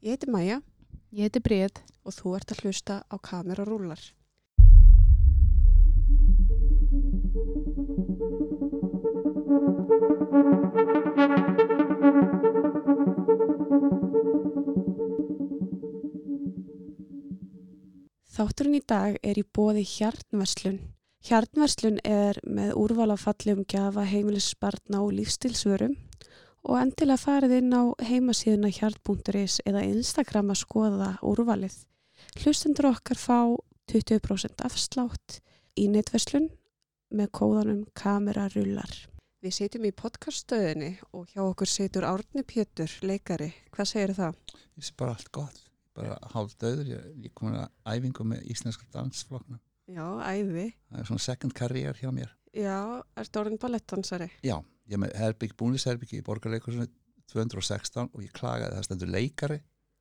Ég heiti Maja Ég heiti Bríð. og þú ert að hlusta á Kamera Rúlar. Þátturinn í dag er í bóði Hjarnverslun. Hjarnverslun er með úrval af fallegum gjafa heimilisbarna og lífstilsvörum og endilega farið inn á heimasíðuna hjart.is eða Instagram að skoða úrvalið. Hlustendur okkar fá 20% afslátt í netverslun með kóðanum kamerarullar. Við sitjum í podcaststöðinni og hjá okkur situr Árni Pétur, leikari. Hvað segir það? Ég sé bara allt gott, bara hálf döður, ég, ég komin að æfingu með íslenska dansflokna. Já, æði. Það er svona second career hjá mér. Já, ertu orðin ballettdansari? Já, ég er með herbygg, búnisherbyggi í borgarleikursunni 216 og ég klagaði það stendur leikari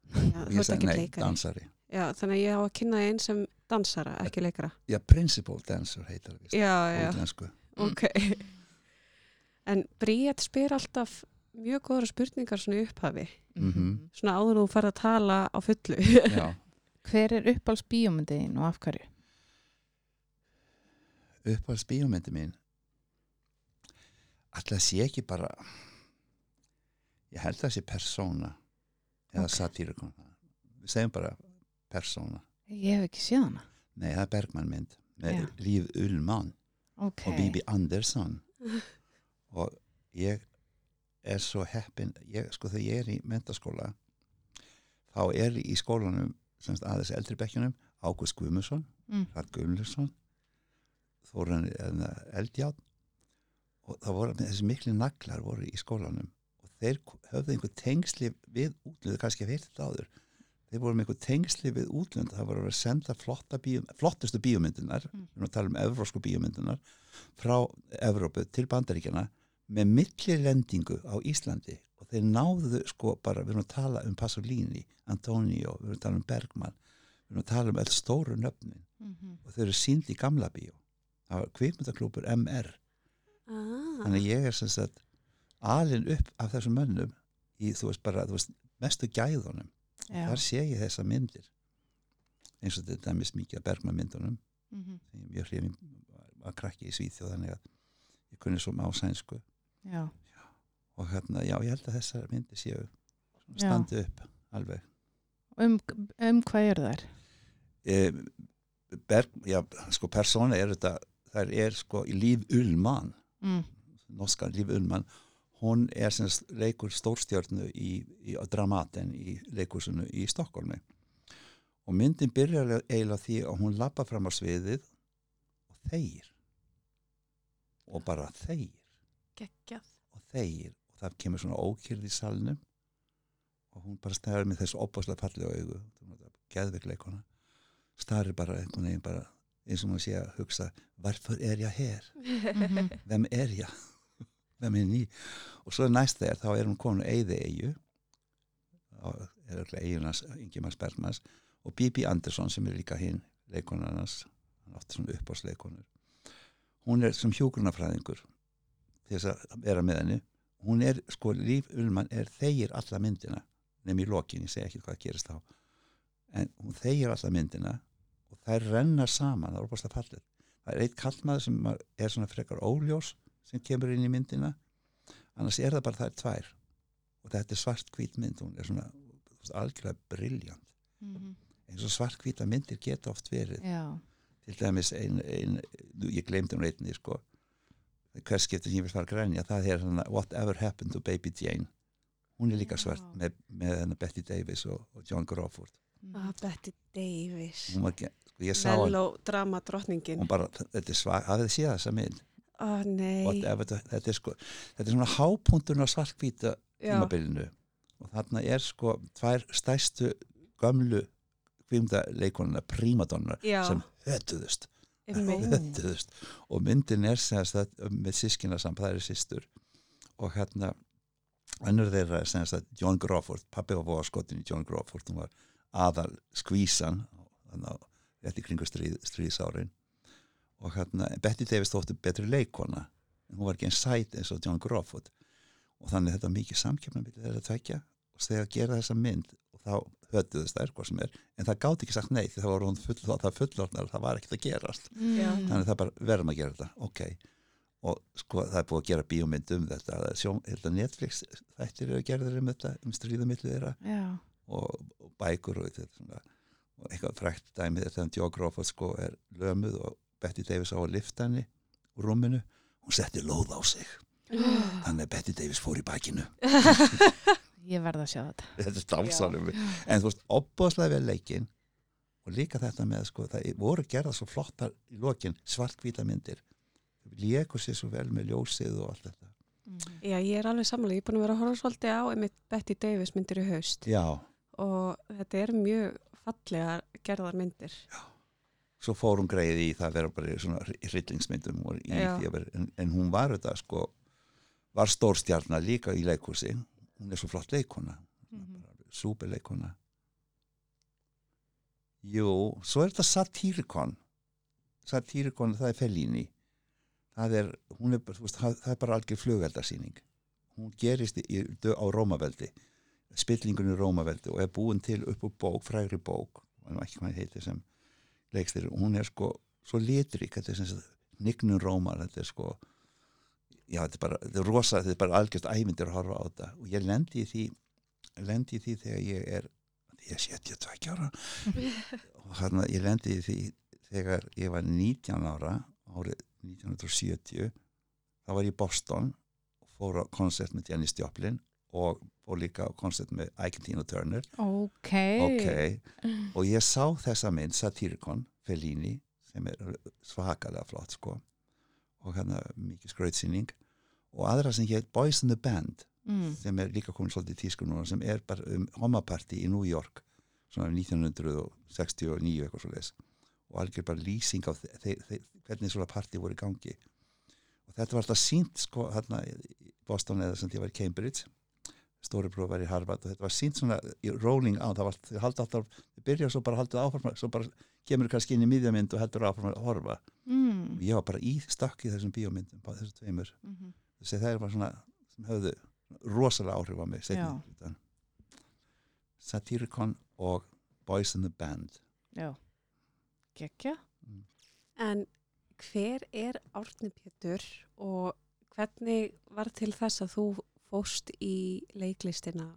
Já, og ég sagði ekki nei, leikari. dansari. Já, þannig að ég á að kynna einn sem dansara, ekki leikara. Já, principal dancer heitar það Já, já, ok. En Bríett spyr alltaf mjög góðra spurningar svona upphafi. Mhm. Svona áður en þú farið að tala á fullu. Já, Hver er uppáhalds bíómyndiðin og af hverju? Uppáhalds bíómyndi mín alltaf sé ekki bara ég held að það sé persóna eða Ok. okay. satírikon við segjum bara persóna Ég hef ekki séð hana. nei, það er Bergman mynd með Já. Líf Ullmann Ok. og Bibi Andersson og ég er svo heppin ég, sko þegar ég er í mentaskóla þá er í skólanum semst aðeins eldri bekkjunum Ágúst Guðmusson, Mm. Rætt Guðmusson Þóran Eldjátt og það voru þessi miklu naglar voru í skólanum. Og þeir höfðu einhver tengsli við útlöðu, kannski að heyrta þetta áður. Þeir voru með einhver tengsli við útlönd það voru að senda flotta bíum, flottustu bíómyndunar Mm. við erum að tala um evrósku bíómyndunar frá Evrópu til Bandaríkjana með millilendingu á Íslandi. Og þeir náðu sko bara, við erum að tala um Pasolini, Antonio, við erum að tala um Bergman við erum að tala um öll stóru nöfnin. Mhm. og þau eru sínd í gamla bíó kvikmyndaklúpur MR Ah, þannig að ég er sem sagt alin upp af þessum mönnum í þú veist bara, þú veist, mestu gæðunum Já. þar sé ég þessa myndir eins og þetta er mist mikið af Bergman myndunum Mhm. sem ég hrifin að krakki í Svíþjóð þannig að ég kunni svo á sænsku Já. og hérna, já, ég held að þessar myndir séu Já. standi upp alveg Um, um hvað eru þær? e, Berg, já, sko persóna er þetta, þær er sko Líf Ullmann. Mm. norska Líf Ullmann. Hún er sem leikur stórstjörnu í, í Dramaten í leikursinu í Stokkólmi og myndin byrjar eiginlega því að hún lappa fram á sviðið og þeir og bara þeir geggjað. og þeir og það kemur svona ókýrð í salnum. Og hún bara stæður með þessu opaslega fallega augu. Geðveikleikona starir bara einhvern veginn bara eins og maður sé að hugsa varför er ég hér? Mhm. hvem er ég? hvem er ný? og svo næst þegar þá er hún konu Eyði Eyju og er alltaf Eyjunas Ingemars Bergmans og Bibi Andersson sem er líka hinn leikonarnas hann átti svona uppásleikonur hún er sem hjógrunafræðingur til þess að vera með henni hún er, sko, Líf Ullmann er þegir alla myndina nefnir í lokin, ég segi ekki hvað gerist þá en hún þegir alla myndina þær renna saman, það er opast að fallið það er eitt kallmaður sem er svona frekar óljós sem kemur inn í myndina annars er það bara er tvær og þetta er svart hvít mynd hún er svona algjörlega briljant Mhm. eins og svart hvíta myndir geta oft verið Já. til dæmis ein, ein, ég glemdi hún einni sko hvers skiptir sem ég vil fara að grænja það er hana Whatever Happened to Baby Jane hún er líka svart Já. með, með hana Betty Davis og, og John Crawford Ah, Betty Davis. hún var Melodrama drottningin. hún bara, þetta er svag, hafið þið séð þessa mynd? Nei. Whatever, þetta er sko þetta er svona hápunkturinn á svartkvíta Já, tímabilinu. Og þarna er sko tvær stærstu gömlu kvimdaleikona prímadonnar já, sem hötuðust. Einmitt. hötuðust. Og myndin er semst að með sískina saman, það er sýstur og hérna önnur þeirra er semst að John Crawford pappi var búið skotin í John Crawford hún var aðal skvísan þannig að rétt í kringu stríð, stríðsárin. Og hérna Betty Davis þóttu betri leikona en hún var ekki einn sæt eins og John Crawford. Og þannig þetta var mikið samkjöfnum þeirra tvekja og þegar að gera þessa mynd og þá hötuðust þær hvað sem er en það gáti ekki sagt nei því það var hún full, það fullorðnar það var ekkert að gerast. Mm. þannig það bara verðum að gera þetta, ok. Og sko það er búið að gera bíómynd um þetta það er sjón, þetta Netflix þættir eru gerðir um þetta, um stríðumillu þeirra. Og, og bækur og, þetta, svona, og eitthvað frækt dæmið er þegar Joe Crawford sko er lömuð og Betty Davis á að lifta henni úr rúminu, hún setti lóð á sig. Þannig að Betty Davis fór í bækinu Ég verð að sjá þetta. þetta er stálsalum en þú veist, opbóðslega vel leikinn og líka þetta með sko, það voru gerða svo flottar í lokin svartkvíta myndir. Léku sér svo vel með ljósið og allt þetta. Mhm. Já, ég er alveg samanlega, ég er búin að vera að horfa svolítið á einmitt Betty Davis myndir í haust. Já, og þetta er mjög fallega gerðar myndir. svo fór hún greið í það að vera bara í svona hryllingsmyndum Já. en, en hún var þetta sko var stórstjarnar líka í leikhúsi. Hún er svo flott leikona Mhm. súper leikona jú, svo er þetta satírikon. Satírikon það er Fellini. Það er, hún er, það, það er bara algjör flugveldarsýning hún gerist í, á Rómaveldi spillingunni Rómaveldi og er búin til upp úr bók, frægri bók og ekki hvað heitir sem leikstir hún er sko svo litrík þetta er sem sagt nignun Rómar þetta er sko já þetta er bara, þetta er rosa, þetta er bara algjörst ævindir að horfa á þetta. Og ég lendi í því lendi í því þegar ég er ég er 72 ára. Og hérna ég lendi í því þegar ég var 19 ára árið 1970 þá var ég í Boston og fór á koncert með Janis Joplin og fór líka á koncert með Ike Tina Turner. Ok. ok, og ég sá þessa mynd Satyricon, Fellini sem er svakalega flott sko. Og hérna mikið skrautsýning. Og aðra sem hétt Boys in the Band Mm. sem er líka komin svolítið í tísku núna sem er bara um homaparty í New York svona 1969 eitthvað svo leis og algjör bara lýsing á hvernig svona party voru í gangi. Og þetta var alltaf sínt sko hérna í Boston eða sem því var í Cambridge stóri bróð var í Harvard og þetta var sínt svona rolling á, það var alltaf þau byrja svo bara haldið áfram svo bara kemur kannski inn í miðjamynd og heldur áfram að horfa Mm. ég var bara í stakk í þessum bíómyndum bara þessum tveimur Mhm. þessi það var svona sem höfðu rosalega áhrif á mig. Satyricon og Boys in the Band Já. Gekja. En hver er Árni Pétur og hvernig var til þess að þú fóst í leiklistina?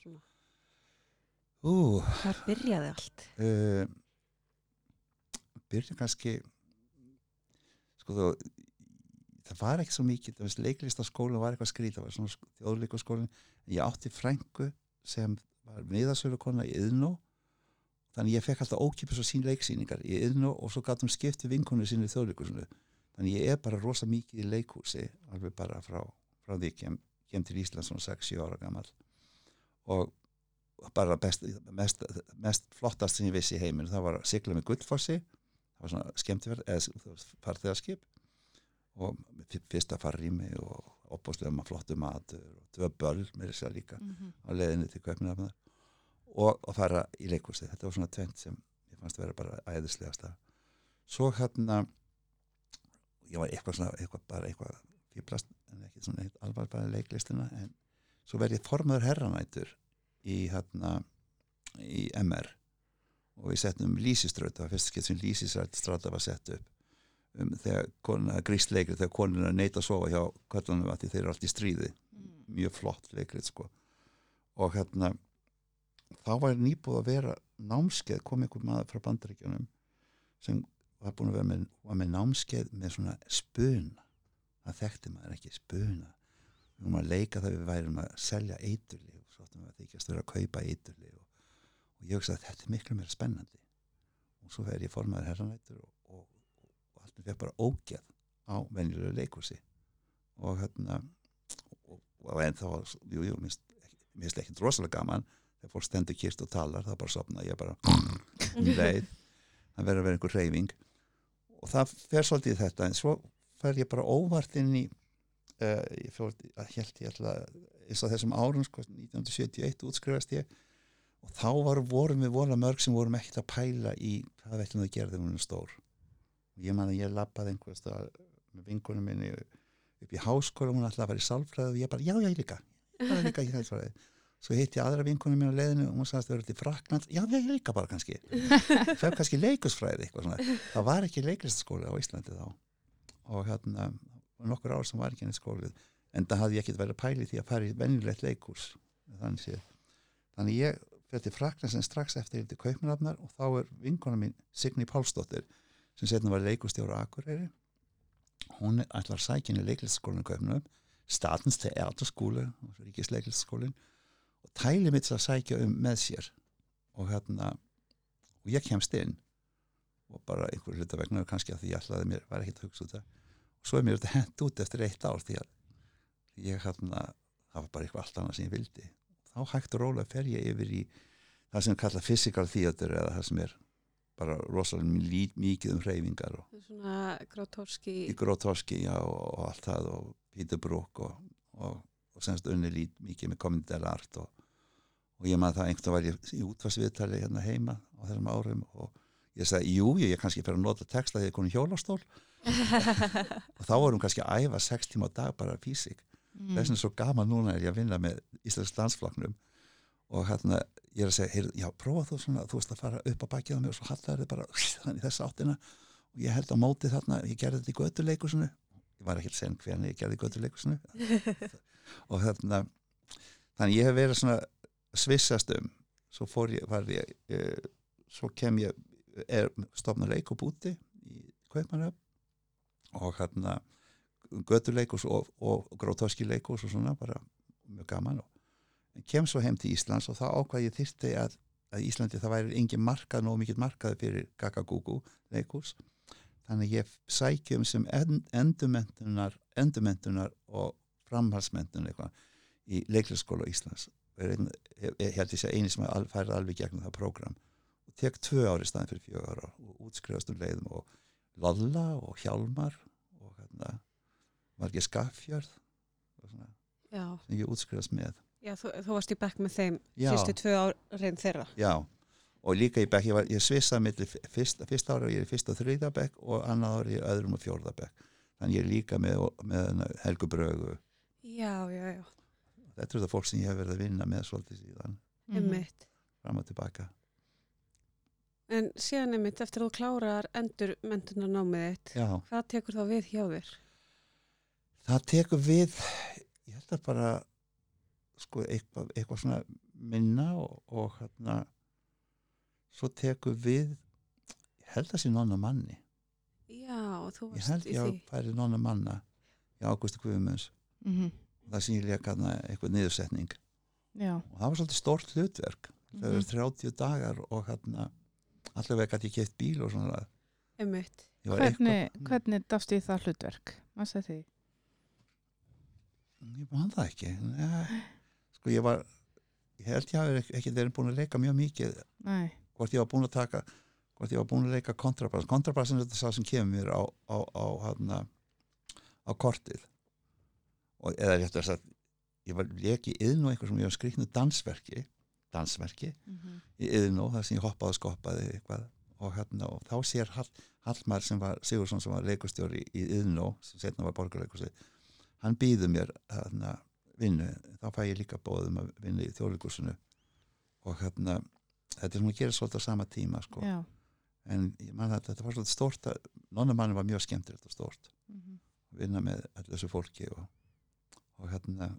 Svona, Ú, hvar byrjaði allt? uh, byrja kannski sko þú það var ekki svo mikið, það veist leiklistaskólinn var eitthvað skrít, það var svona þjóðleikaskólinn ég átti frængu sem var miðasölukonna í Yðnó þannig ég fekk alltaf ókipis og sín leiksýningar í Yðnó og svo hún skipti vinkonu sinni þjóðleikusinu þannig ég er bara rosa mikið í leikhúsi alveg bara frá, frá því ég kem, til Ísland svona 6-7 ára gammal og bara best, mest, mest flottast sem ég vissi í heiminu það var að sigla með gullfossi. Það var svona skemmtiverð eða farþegarskip og f- fyrsta farrými og opbúslega maður flottu matur og tvö böll með þess að líka Mhm. á leiðinni til Kaupnafnar og að fara í leikhúsi þetta var svona tvent sem ég fannst vera bara æðislegasta. Svo hérna ég var eitthvað svona eitthvað, bara eitthvað fýblast en ekki svona eitt alvar bara leiklistina en svo verði ég formaður herranætur í hérna í MR og við settum lýsiströð það var fyrst skipt sem lýsiströð var sett upp um, þegar leikrið þegar konuna neyta að sofa hjá kvöllunum að því þeir eru allt í stríði. Mm. mjög flott leikrið sko. Og hérna þá var nýbúð að vera námskeið kom einhver maður frá bandaríkjunum sem var búin að vera með, með námskeið með svona spuna það þekkti maður ekki spuna. Við vorum að leika það við værum að selja eiturli og svo áttum við að þykjast vera að kaupa eiturli og, og ég hugsa að þetta er miklu meira spennandi. Og svo verði ég formaður herranættur og, og, og allt mér fekk bara ógeð á venjulegu leikursi og hérna og, en þá, jú, jú, minnst minnst ekki drosalega gaman þegar fólk stendur kyrst og talar, það bara sopna ég bara leið. Það verður að vera einhver reyfing og það fer svolítið þetta en svo fer ég bara óvart inn í uh, ég fór að held ég alltaf eins og þessum árum sko, 1971 útskrifast ég. Og þá var, vorum við vola mörg sem vorum ekkert að pæla í hvað við ætlum að gera þegar hún er stór. Og ég man að ég lappaði einhvers staðar með vingunum minni upp í háskóla hún ætlaði að vera í sálfræði og ég bara, já, já, ég líka, ég líka sálfræði. Svo hitti ég aðra vinkunum mín á leiðinu og hún sagðist að vera til Frakland já, ég líka bara kannski. Fef kannski leikusfræði það var ekki leiklistaskóli á Íslandi þá og hérna nokkur ár sem var ekki neitt skólið en það hafði ég ekkert verið að pæli því að fara í venjulegt leikurs þannig þannig ég fyrir til Fraklands en strax eftir ég til Kaupmannafnar og þá er vinkona mín Signi Pálsdóttir sem setna var leikustjóra á Akureyri. Hún ætlar að sækja inn í leiklistaskólinu Kaupmannafn statens til ertaskóli ríkis leiklistaskólin og tæli mitt að sækja um með sér. Og hérna og ég kemst inn. Og bara einhverju hluta vegna og kannski að því ég ætlaði mér var ekki að hugsa út það svo er mér þetta hent út eftir eitt ár því að ég hérna það var bara eitthvað allt annað sem ég vildi. Þá hægt og rólega fer ég yfir í það sem kalla physical theater eða það sem er bara rosalega mikið um hreyfingar og Svona grótorski í Grótorski já, og, og allt það og Peter Brook og, og, og semst unni lít mikið með komendel art og, og ég maður það einhvern var ég í útvarsviðtali hérna heima á þessum árum og ég sagði, jú, ég er kannski fyrir að nota texta þegar ég er konið hjólastól og þá vorum kannski að æfa sex tíma á dag bara físik Mm. vegna er svo gaman núna er ég að vinna með Íslands landsfloknum og hérna ég er að segja, heyr, já, prófa þú svona þú veist að fara upp á bakið á mig og svo hallar þið bara þannig þess áttina. Og ég held á móti þarna, ég gerði þetta í götuleikusinu ég var ekki að segja hvernig ég gerði í götuleikusinu og hérna þannig ég hef verið svona svissast um. Svo fór ég, var ég e, svo kem ég er stofna leik og búti í Kaupmannöf og hérna götuleikus og, og grótorski leikus og svona bara mjög gaman og kem svo heim til Íslands og þá ákvað ég þyrsti að, að Íslandi það væri engin markað, nóg mikill markaði fyrir Gagagugu leikus þannig ég sækjum sem end, endurmentunar, endurmentunar og framhalsmentunar eitthvað í leiklæsskóla Íslands. Ég held ég sé eini sem færði alveg gegnum það program og tek tvö ári staðin fyrir fjögur og útskrifast um leiðum og Lalla og Hjálmar og hérna var ekki Skaffjörð sem ég útskrifast með. Já þú, þú varst í bekk með þeim fyrstu tvö árin þeirra. Já, og líka í bekk, ég, var, ég svissaði milli fyrsta, fyrsta ára, ég er í fyrsta og þriða bekk og annað ára ég er öðrum og fjórða bekk þannig ég er líka með, með hana Helgu Brögu. Já, já, já, þetta er það fólk sem ég hef verið að vinna með svolítið síðan, einmitt. Fram og tilbaka En síðan einmitt eftir að þú klárar endur mentunar námið þitt Já, hvað tekur þá við hjá þér? það tekur við ég held að bara sko eitthvað, eitthvað svona minna og, og hérna svo tekur við ég held að sé nonna manni Já, þú ég varst held í ég að því færi nonna manna í Ágústi Guðmunds Mhm. það sem ég hérna eitthvað niðursetning Já. og það var svolítið stórt hlutverk það Mhm. eru 30 dagar og hérna allavega gæti ég keitt bíl og svona Einmitt Ég Hvernig, eitthvað- hvernig dást í það hlutverk? Hvað sagði því? ég man það ekki Nei. sko ég var ég held ég hafi ekki verið búin að leika mjög mikið Nei. hvort ég var búin að taka hvort ég var búin að leika kontrabass kontrabassin er þetta sá sem kemur mér á, á, á, hana, á kortið og eða rétt að sagt ég var leik í yðn og einhver sem ég var skriknu dansverki dansverki Mhm. í yðn þar sem ég hoppaði og skoppaði eitthvað og, hérna, og þá sér Hall, Hallmar sem var Sigursson sem var leikustjóri í yðn sem setna var borgarleikusti hann býður mér hérna, vinnu þá fæ ég líka bóðum að vinna í þjóðleikursinu og hérna þetta er svona að gera svolítið á sama tíma sko. En man þetta var svolítið stórt að nonnumann var mjög skemmtilegt og stórt Mhm. að vinna með allir þessu fólki og, og hérna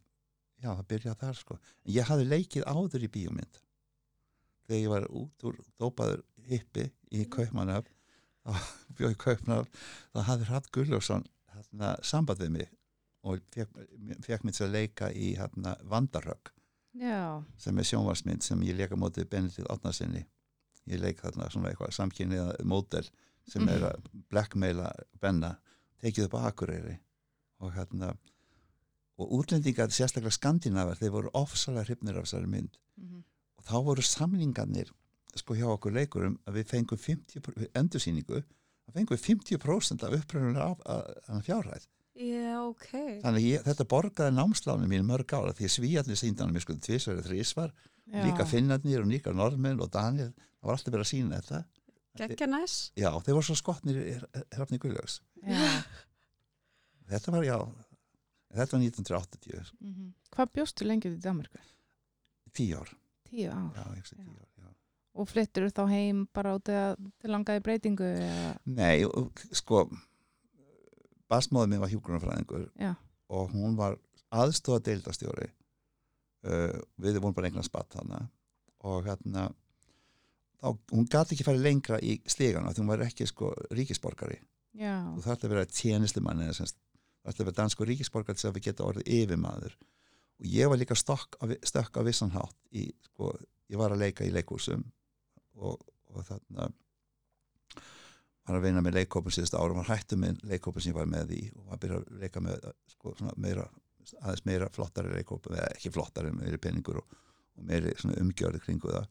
já það byrjaði þar sko. Ég hafði leikið áður í bíómynd. Þegar ég var út úr dópaður hippi í Kaupmannaf þá bjóð í Kaupmannaf þá hafði Hratt Gulljófsson hérna, samband við mig og fekk, mig til að leika í hérna, Vandarhögg Já. sem er sjónvarsmynd sem ég leika mótið Benedikt Átnarsinni ég leik þarna svona eitthvað samkynniða módel sem er að blackmaila Benna, tekið upp á Akureyri og hérna og útlendingar, sérstaklega skandinavar þeir voru ofsalega hrifnir af þessari mynd. Mhm. og þá voru samlingarnir sko hjá okkur leikurum að við fengum 50 endursýningu að fengum við 50% af uppröðulega af fjárhæð. Já, ok. Þannig ég, þetta borgaði námslánu mín mörg ára því svíjarnir síndanum mér sko tvisverið þrísvar Já. líka finnarnir og líka norðmenn og Daniel það var alltaf verið að sína þetta. Gekkja næs. Já, þeir voru svo skotnir hrafni Guðlaugs. Já. þetta var, já, þetta var 1980 Mhm. Hvað bjóstu lengi út í Danmarku? tíu ár Tíu ár. já, ég Já. tíu ár já. Og flyttur þá heim bara út til langaði breytingu eða, nei, sko basmóðið minn var hjúgrunarfræðingur og hún var aðstofa deildastjóri uh, við vorum bara einhvern spatt hana og hérna þá, hún gati ekki farið lengra í stígana því hún var ekki sko ríkisborgari já, þú þarf að vera tjenislumann eða semst, þarf að vera dansku ríkisborgari til að við geta orðið yfirmaður. Og ég var líka stökk á vissan hátt í, sko, ég var að leika í leikúsum og, og þarna var að vinna með leikópum síðust árum og hættu með leikópum sem ég var með í og var að byrja að leika með sko, meira, aðeins meira flottari leikópum eða ekki flottari, meiri peningur og, og meiri umgjörði kringu það.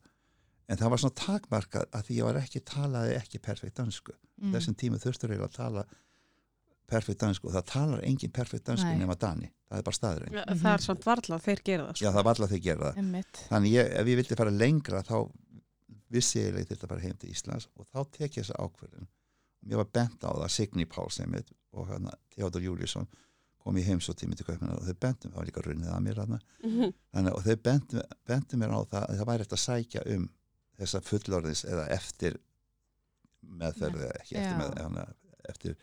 En það var svona takmarkað að því ég var ekki talaði ekki perfekt dansku mm. þessum tíma þurftur eiginlega að tala perfekt dansku og það talar engin perfekt dansku nema Dani, það er bara staðurinn Ja. Það er samt varla að þeir gera það. sko. já það var alltaf þeir gera það Emmitt. þannig ég, ef ég vildi fara lengra þá vissi ég eiginlega þetta bara heim til Íslands og þá tek ég þessa ákverðin og mér var bent á það Signi Páls einmitt og hérna Theodor Júliusson kom í heimsóttími til Kaupmann og þeir bentum, það var líka runnið að mér hérna Mhm. Þannig, og þeir bentu, bentu mér á það að það væri eftir að sækja um þessa fullorðins eða eftir meðferð eða ekki eftir, með, hana, eftir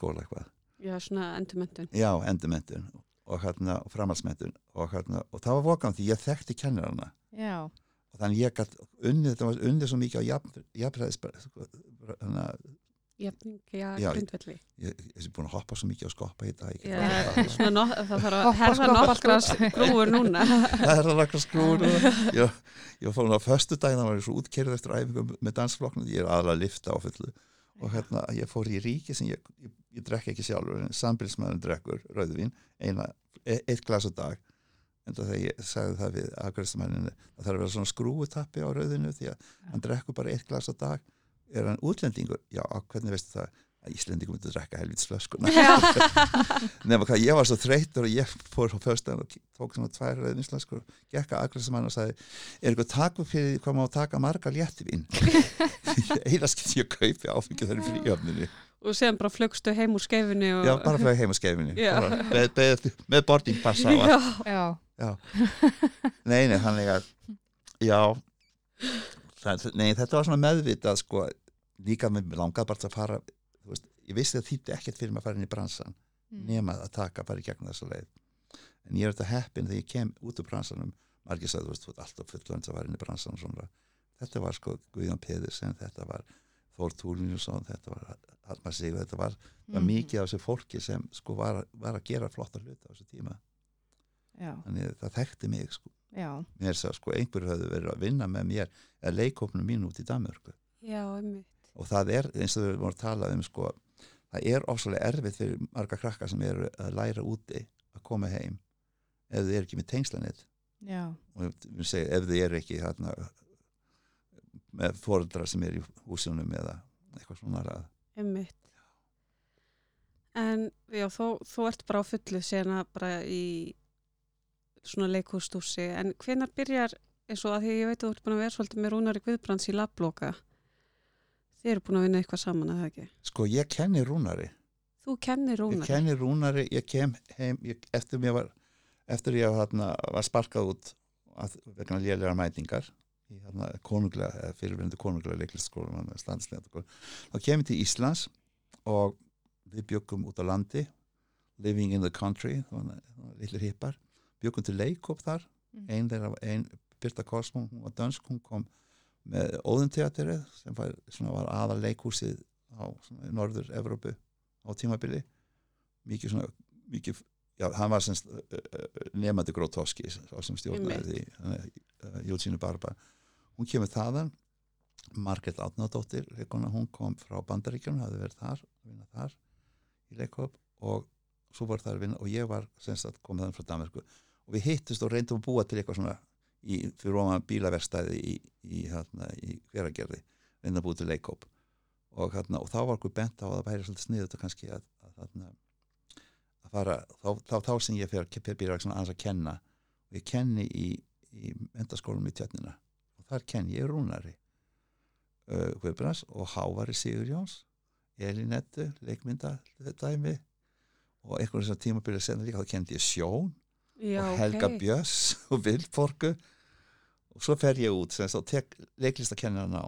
skóla eitthvað. Já, svona endurmöntun. já, endurmentun og, hérna, og framhaldsmentun og, hérna, og það var vokan því ég þekkti kennarana. Já, og þannig ég gætt unnið, þetta var unnið svo mikið á jafnræðis þannig að Jafning, já, Já, grundvelli. ég, er búin að hoppa svo mikið og skoppa í dag Já, það svona no, það þarf að nokkra skrúur núna. það lakka skrúur ég, ég fór hún á föstu daginn það var ég svo útkerð eftir æfingum með dansflokknum ég er aðalega að lifta á fullu og hérna ég fór í ríki sem ég, ég, ég drekk ekki sjálfur en sambilsmaðurinn drekkur rauðvin eina, e, eitt glas á dag en það þegar ég sagði það við aðgræstamænin það þarf að vera svona skrúutappi á rauðinu því að hann drekkur bara eitt glas á dag er hann útlendingur? Já, hvernig veistu það? Að Íslendingum myndi að drekka helvits flöskuna nema hvað, ég var svo þreytur og ég fór á föstan og tók svona tvær rauðvinslaskur gekk að aðgræstamænin og sagði er eitthvað taku fyrir hvað má taka marga léttivinn eina skipt ég kaupi áfengið þar í fríöfninu og séðan bara flögstu heim úr skeifinu og... já, bara fyrir heim á skeifinu Já. Bara með, með, með boardingpass á Já. já, nei, nei, þannig að já. Það, nei, þetta var svona meðvitað sko, líka með langað bara til að fara veist, ég vissi að þýtti ekkert fyrir mig að fara inn í bransan Mm. nema að taka bara í gegnum þessa leið. En ég er þetta heppin þegar ég kem út úr bransanum. Margir sagði, þú veist, þú ert alltaf fullönd að fara inn í bransan svona. Þetta var sko Guðjón Pedersen, þetta var Þór Túlinjusson, þetta var Hallmar Sigur, þetta var, var Mhm. mikið af þessu fólki sem sko var, var að gera flotta hluta á þessu tíma. Já, þannig að það þekkti mig sko. Já, mér sagði sko einhverju höfðu verið að vinna með mér eða leikópnum mín út í Danmörku. Já, einmitt. og það er eins og við vorum að tala um sko það er ofsalega erfitt fyrir marga krakka sem eru að læra úti að koma heim ef þið eru ekki með tengslanit já, og segjum ef þið eru ekki hérna, með foreldra sem eru í húsunum eða eitthvað svona að Einmitt. En já, þó, þú ert bara á fullu sena bara í svona leikhústúsi, en hvenar byrjar, eins og að því ég veit að þú ert búin að vera svolítið með Rúnari Guðbrands í labbloka, þið eru búin að vinna eitthvað saman, eða ekki? sko ég kenni rúnari Þú kennir ég Rúnari. kenni rúnari, ég kem heim ég, eftir mér var eftir ég hérna, var sparkað út að, vegna lélegar mætingar í konunglega, eða fyrirvendu konunglega leiklistskólan, standslega þá kem ég til Íslands og við byggum út á landi living in the country lillir hippar, byggum til leikop þar Mm. ein þeirra, ein Birta Kosmo, hún var dönsk, hún kom með Óðunteatrið sem var, var aðal leikhúsið á svona, í Norður Evrópu á tímabili. Mikið svona mikið, já, hann var semst uh, nefandi Grótovski sem stjórnaði því uh, Jótsínu Barba. Hún kemur þaðan. Margrét Átnadóttir hún kom frá Bandaríkjum hafði verið þar, að vinna þar í leikhóp og svo var það að vinna og ég var semst að koma þaðan frá Danmarku og við hittust og reyndum að búa til eitthvað svona í, fyrir ofan bílaverstæði í, í, hérna, í hveragerði að búa til leikhóp og, hérna, og þá var okkur bent á að það væri svolítið sniðut og kannski að, að, hérna, að fara þá, þá, þá sem ég fyrir byrja aðeins að kenna. Og ég kenni í, mentaskólum í tjötnina og þar kenn ég rúnari uh, Guðbrands og Hávari Sigur Jóns Elinettu, leikmynda dæmi og einhvern veginn tímabilið senna líka þá kendi ég Sjón Já, og Helga ok. Björns og Vilborgu og svo fer ég út og tek leiklistakennarinn á.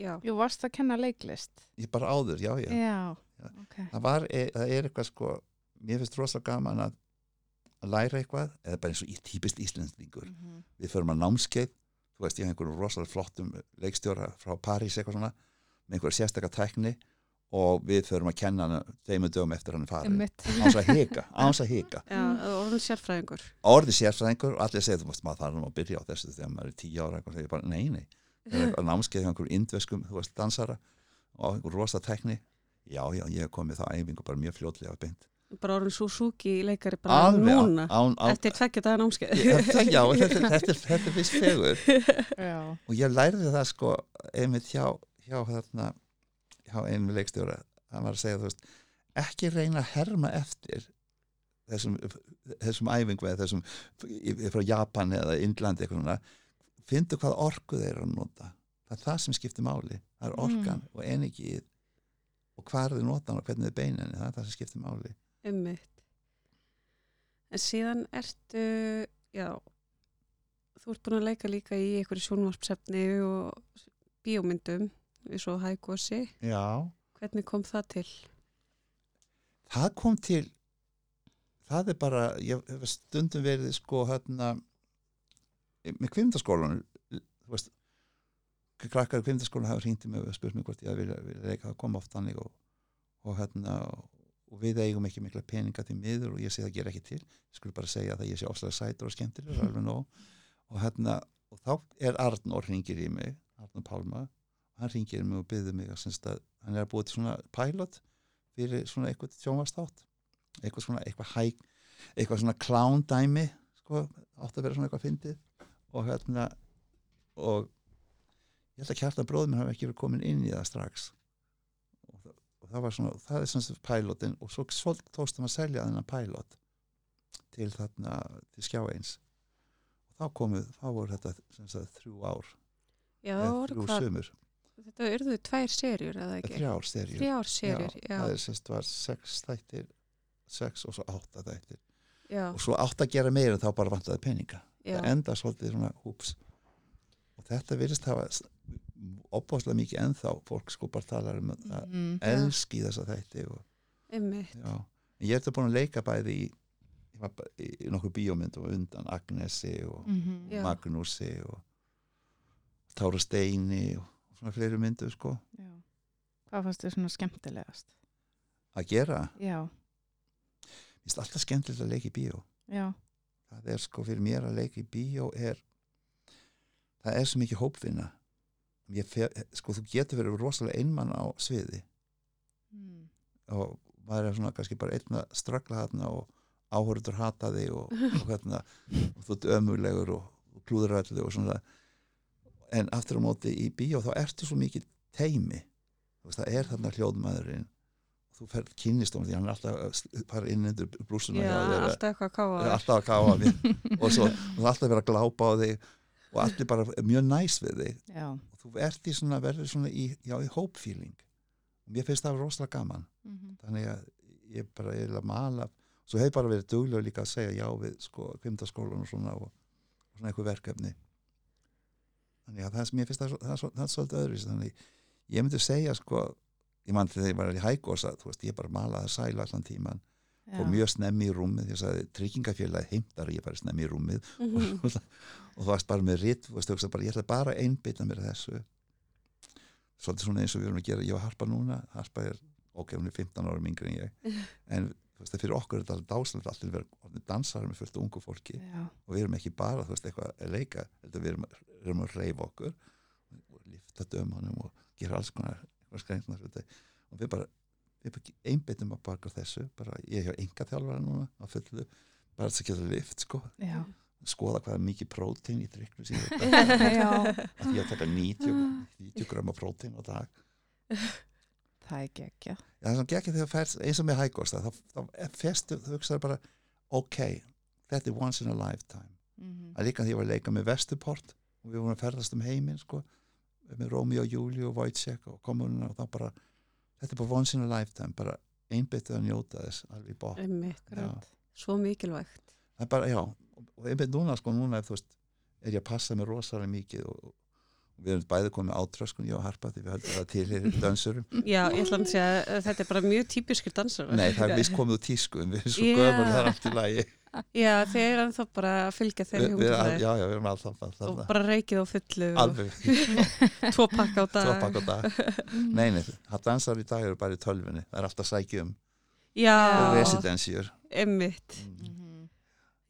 Jú, varst að kenna leiklist? ég bara áður, já, já, Já, Já. ok. það var, e, það er eitthvað sko mér finnst rosalega gaman að, læra eitthvað, eða bara eins og í típist íslensningur, Mhm. við förum að námskeið þú veist, ég hef einhverjum rosalega flottum leikstjóra frá París eitthvað svona með einhverja sérstakka tækni og við förum að kenna hana tveimur dögum eftir hann er farin, Einmitt. áns að hika áns að hika, Já, orðin sérfræðingur. orði sérfræðingur og allir segja, þú veist, maður þarf að byrja á þessu þegar maður er tíu ára, eitthvað, segir bara, nei, nei það er eitthvað námskeið hjá einhverjum indveskum, þú veist, dansara og einhver rosa tækni já, já, ég hef komið það æfingu bara mjög fljótlega beint Bara orðin Suzuki leikari bara Alveg, núna. án, án, Eftir tveggja dagar námskeið. Já, þetta, þetta, er- þetta vist fegur Já. og ég lærði það sko einmitt hjá, hjá, þarna, hjá einu leikstjóra hann var að segja þú veist ekki reyna að herma eftir þessum, þessum æfingu eða þessum frá Japan eða svona. Fyndu hvað orku þeir eru að nota. Það er það sem skiptir máli. Það er orkan og energið og hvað er þið nota og hvernig þið beininni það er það sem skiptir máli. Ummitt. En síðan ertu, já, þú ert búin að leika líka í einhverju sjónvarpsefni og bíómyndum, eins og hægósi. já. Hvernig kom það til? það kom til það er bara, ég hef stundum verið sko hérna með kvindaskólanum þú veist krakkar í kvindaskólanum hafa hringt í mig og spurt mig hvort ég vilja, leika. Það kom oft þannig og, og hérna og við eigum ekki mikla peninga til miður og ég segi það gera ekki til. Ég skulle bara segja það ég sé ofslega sætur og skemmtilegur og hérna og þá er Arnór hringir í mig Arnór Pálma hann hringir í mig og byður mig að, hann er að búið til svona pilot fyrir svona eitthvað sjónvastátt eitthvað svona eitthvað hæg eitthvað svona clown dæmi sko, átt að vera svona eitthvað fyndið. Og hérna og ég held að kjartan bróðum hafi ekki verið komin inn í það strax. Og það, og það var svona það er svona pilotin og svo, svo tókstum að selja þennan pilot til þarna til skjá eins. Og þá komuð, þá voru þetta þrjú ár Já, eða þrjú hvað, sumur, þetta urðu tvær serjur, eða ekki? þrjár sterjur Þrjár serjur, já. það er semst var sex þættir sex og svo átta þættir Já, og svo átt að gera meira þá bara vantaði peninga já, það enda svolítið svona húps og þetta virðist hafa opbáslega mikið ennþá fólk sko bara talar um að Mm. elski þessa þætti og, ummitt. já. en ég eftir búin að leika bæði í, í, nokkur bíómyndum undan Agnesi og Mhm. Já. Magnúsi og Tára Steini og svona fleiri myndu sko. Já. Hvað fannst þið svona skemmtilegast? að gera, Já, mér finnst alltaf skemmtilegt að leika í bíó. Já, það er sko fyrir mér að leika í bíó er það er svo mikið hópvinna. Ég fer, sko þú getur verið rosalega einmann á sviði. Mm. og maður er svona kannski bara einn að ströggla þarna og áhörður hata þig og, og, hérna, og þú ert ömulegur og, og klúður öllu og svona en aftur á móti í bíó þá ertu svo mikið teimi Þú veist, það er þarna hljóðmaðurinn. Þú ferð kynnist um því hann er alltaf að fara inn undir brúsuna Já, hjá þér, alltaf eitthvað að káa og svo og það er alltaf að vera að glápa á þig og allir bara mjög næs við þig. Já, og þú ert í svona, verður svona í, já, í hópfíling og mér finnst það rosalega gaman. Mhm, þannig að ég bara er að mala svo hef bara verið duglega líka að segja já við sko kvimdaskólan og svona og, og svona eitthvað verkefni þannig að það er, mér finnst það, það, svo- það er svolítið öðruvísi. Þannig ég myndi segja sko ég mann þegar ég var í veist ég bara malaði sæla allan tíman og mjög snemmi í rúmið ég sagði tryggingafélagi heimtar ég bara snemmi í rúmið. Mhm. og þú varst bara með ritt þú veist, hugsa bara, ég ætla bara að einbytta mér þessu. Svolítið svona eins og við erum að gera. Ég var harpa núna, harpa er ok, hún er 15 árum yngri en ég. En þú veist, fyrir okkur er þetta alveg dáslegt allir vera dansar með fullt ungu fólki. Já, og við erum ekki bara, þú veist, eitthvað að leika við erum, erum að reyfa okkur og lifta dömanum og gera alls konar skræntnar og við bara, við bara einbyttum að baka þessu, bara ég hef enga þjálfara núna á fullu, bara þess að geta lift sko, já, skoða hvað er mikið prótein í driklu síðan að ég að taka 90, 90 gröma prótein á dag. Það er gekkja. Já, það er svona ekki þegar færst eins og með hægósta þá, þá festu, þú hugsaður bara ok, þetta er once in a lifetime. Mm að líka því ég var að leika með Vestuport og við vorum að ferðast um heiminn sko, með Romeo, Júli og Wojciech og kommununa og þá bara þetta er bara once in a lifetime, bara einbyttið að njóta þess alveg Já. svo mikilvægt. bara, já, og einbytt núna sko, núna þú veist er ég að passa mig rosalega mikið og, og við erum bæði komið átröskun ég og Harpa því við höldum það til dansurum Já, ég ætla að segja þetta er bara mjög típiskur dansar. Nei, það er vist komið úr tísku við erum svo Já. gömur það er allt í lagi Já, þeir eru ennþá bara að fylgja þeirri við, við, hugmyndafræði Já, já, við erum alltaf og alltaf bara reykið á fullu alveg og tvo pakka á dag. tvo pakk á dag Nei, nei, það dansar í dag eru bara í tölvinni það er alltaf að sækja um Já, residensjur emmitt. Mhm.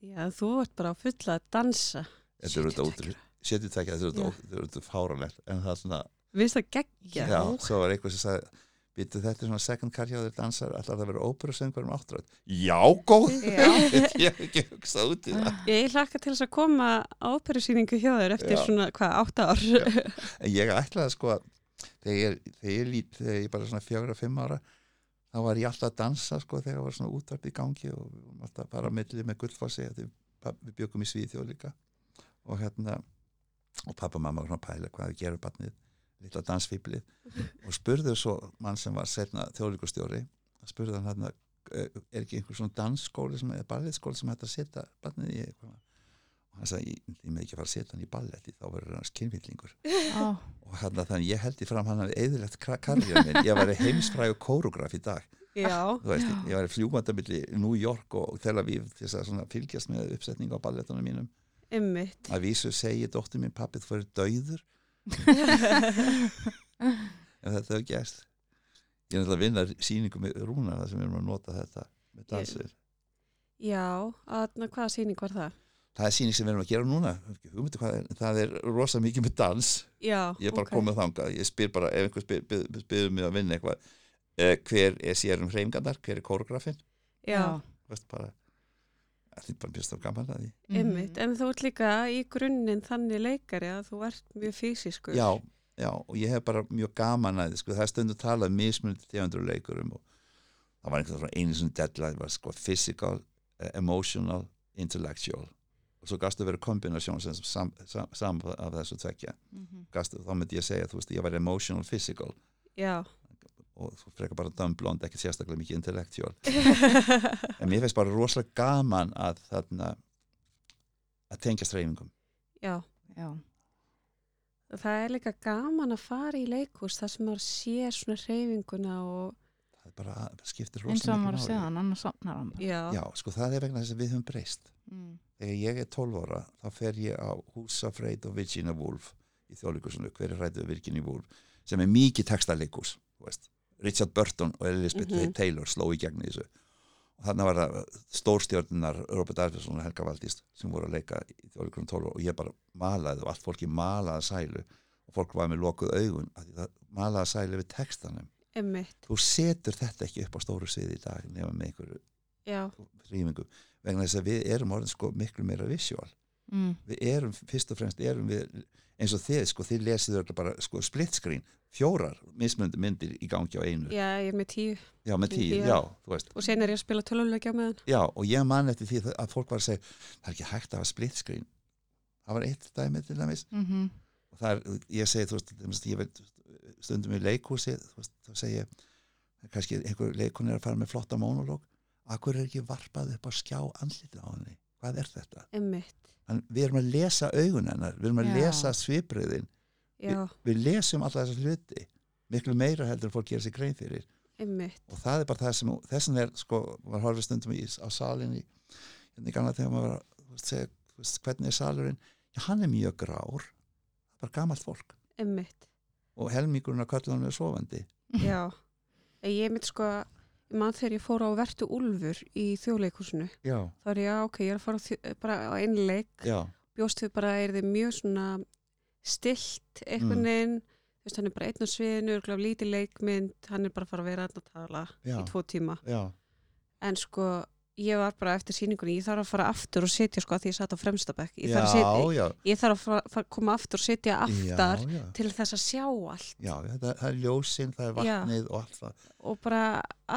Já, þú ert bara á fulla að dansa. Þetta eru þetta út 72. 72, þetta eru þetta- fáranlegt en það er svona, Vist það geggja? já, svo var eitthvað sem sagði Býttu þetta er svona second car hjá þér dansar ætlar það að vera óperusöngur um áttröð Já, góð. Já. Ég hef ekki hugsað út í það. Ég hlakka til þess að koma á operusýningu hjá þér eftir Já. svona, hvað, átta ár? En ég ætlaði sko að þegar ég, þegar ég, lít, þegar ég bara svona fjögra, fimm ára þá var ég alltaf að dansa sko þegar var svona útvarp í gangi og við varum alltaf bara að milli með gullfossi við, við byggum í Svíþjóð líka. Og hérna og pappa og mamma var svona að pæla hvað við gerum barnið lilla dansfíblið og spurðu svo mann sem var setna þjóðlíkustjóri spurðu hann hérna er ekki einhver svona dansskóli sem er ballettskóli sem hægt að setja barnið í eitthvað? Og hann sagði, ég, ég með ekki að fara að setja hann í balletti þá verður hann skynvillingur Ó, og hérna þannig ég held í fram hann hafi eðilegt karriðan minn, ég var heimsfrægu kórograf í dag, Já, veist, ég var fljúmandamilli New York og Aviv til þess að svona fylgjast með uppsetningu á ballettunum mínum. Emmitt. að vísu segi dóttir mín pappi þú fyrir dauður en þetta hefur gæst ég er náttúrulega að vinna sýningu með rúna þar sem við erum að nota þetta með dansir Já, að, hvaða sýning var það? það er sýning sem við erum að gera núna. Er, það er rosa mikið með dans. Já, ég er bara ok. komið þangað, ég spyr bara ef einhver spyr, spyr, spyr mig að vinna eitthvað uh, hver er sér um hreyfingandar hver er kórografin, Já, veist bara það er bara björst af gaman að því Mhm. emmitt. En þú ert líka í grunninn þannig leikari að þú ert mjög fysiskur. já, já, og ég hef bara mjög gaman að því, sko, það er stundu talað mismunandi tegundur leikurum og það var einhvern veginn einu svona deadline var sko physical, uh, emotional intellectual og svo gastu verið kombinasjón sem sam, sam, sam af þessu tvekja Mhm. gastu, þá myndi ég segja, þú veist, ég var emotional physical Já. Og þú frekar bara dömblond, ekki sérstaklega mikið intellectual en mér finnst bara rosalega gaman að þarna að tengja streymingum Já. Já. Það er líka gaman að fara í leikús þar sem maður sér svona hreyfinguna og það er bara, það skiptir eins og rosalega var mikið að segja hann, annars sopnar hann já, já, sko það er vegna þess að við höfum breyst. Mm. þegar ég er 12 ára þá fer ég á Húsafreit og Virginia Woolf í þjóðleikusinu, hver er rætið Virginia Woolf sem er mikið textaleikus Richard Burton og Elizabeth Mhm. Taylor sló í gegn í þessu. Og þannig var það stórstjórnunar Robert Arvidsson og Helga Valdís sem voru að leika í þjóðleikunum 12 og ég bara malaði og allt fólki malaði sælu og fólk var með lokuð augun malaði sælu við textanum. Emmitt, þú setur þetta ekki upp á stóru sviði í dag nema með einhverju rýmingu vegna þess að við erum orðin sko miklu meira visual Mm. við erum, fyrst og fremst erum við eins og þið, sko, þið lesið öll bara sko split screen, fjórar mismunandi myndir í gangi á einu, já, ég er með tíu. Já með tíu, Já. já, þú veist. Og sen er ég að spila töluleikja með hann já, og ég man eftir því að fólk var að segja það er ekki hægt að hafa split screen. Það var eitt dæmi til dæmis. Mhm. og það er, ég segi, þú veist, til dæmis, ég veit stundum í veist, þá segi ég kannski einhver leikun er að fara með flotta mónulóg, akkur er ekki varpað upp á skjá andlitið á henni? Hvað er þetta? emmitt, Hann, við erum að lesa augun hennar, við erum að Já. lesa svipriðin. Já, við lesum alla þessar hluti miklu meira heldur en fólk gerir sér grein fyrir. Emmitt og það er bara það sem þessan er sko, maður horfið stundum í, á salin í, hérna í gamla þegar maður var að segja, hvernig er salurinn? Já, hann er mjög grár. Það er bara gamalt fólk. Emmitt, og helmingurinn að kallunum er sofandi. Já. En ég mitt sko ég man þegar ég fór á Vertu Úlfur í þjóðleikúsinu já, þá er ég, já, ok, ég er að fara á bara á einu leik. Já, bjóst við bara er þið mjög svona stilt einhvern Mm. veginn? Þú veist, hann er bara einn á sviðinu, örugglega lítið leikmynd hann er bara að fara að vera að tala Já. í tvo tíma. Já, en sko, ég var bara eftir sýningunni ég þarf að fara aftur og sitja sko að því ég satt á fremstabæk ég já, já, ég þarf að fara, koma aftur og sitja aftar já, já. til þess að sjá allt. Já, það, það er ljósin, það er Já. vatnið og allt það. Og bara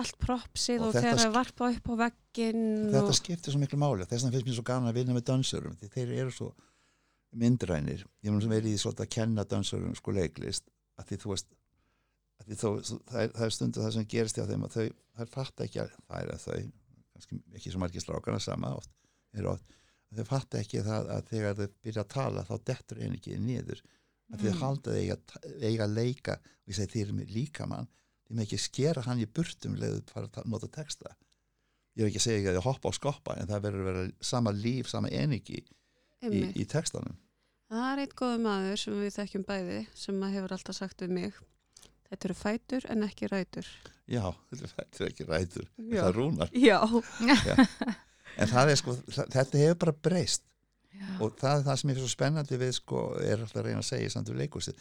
allt propsið Og og, þetta þegar það er varpað upp á veggin þetta og, skiptir svo miklu máli. Þess vegna finnst mér svo gaman að vinna með dansurum þeir eru svo myndrænir. Ég mun sem verið í svolítið að kenna dansurum sko leiklist að því þú veist að því þó, það, er, það er stundu það sem gerist hjá þeim að þau, þær fatta ekki að það er að þau kannski ekki svo margir strákana sama oft, oft þau fatta ekki það að þegar þau byrja að tala þá dettur einu ekki niður. Að þau Mm. halda þau eiga, eiga að leika og ég segi þeir eru með líkamann þeir með ekki skera hann í burtum leðu fara að ta- nota texta. Ég er ekki að segja ekki að þau hoppa og skoppa en það verður að vera sama líf, sama enigi í, í textanum. Það er eitt góðu maður sem við þekkjum bæði sem hefur alltaf sagt við mig Þetta eru fætur en ekki rætur. Já, þetta er- þetta er ekki rætur. Já. það rúnar, Já, en það er sko það- þetta hefur bara breyst. Já. og það er það sem er svo spennandi við sko, er alltaf að reyna að segja samt við leikúsið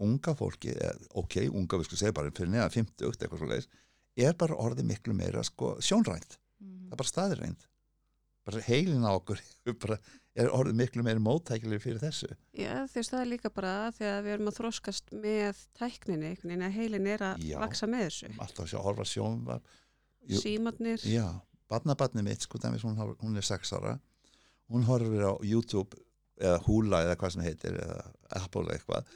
unga fólki, eða, ok, unga við sko segja bara fyrir neðan 50 eitthvað svo leiðis er bara orðið miklu meira sko sjónrænt, Mhm. það er bara staðrænt bara heilin á okkur er bara, er orðið miklu meira móttækileg fyrir þessu Já, því að það er líka bara þegar við erum að þróskast með tækninni, einhvern veginn að heilin er að Já. vaksa með þessu. alltaf að sjá horfa sjónvar Jú. Símatnir, já, barnabarnið mitt sko, dæmis, hún, hún er 6 ára hún horfir á YouTube eða Hula eða hvað sem heitir eða Apple eða eitthvað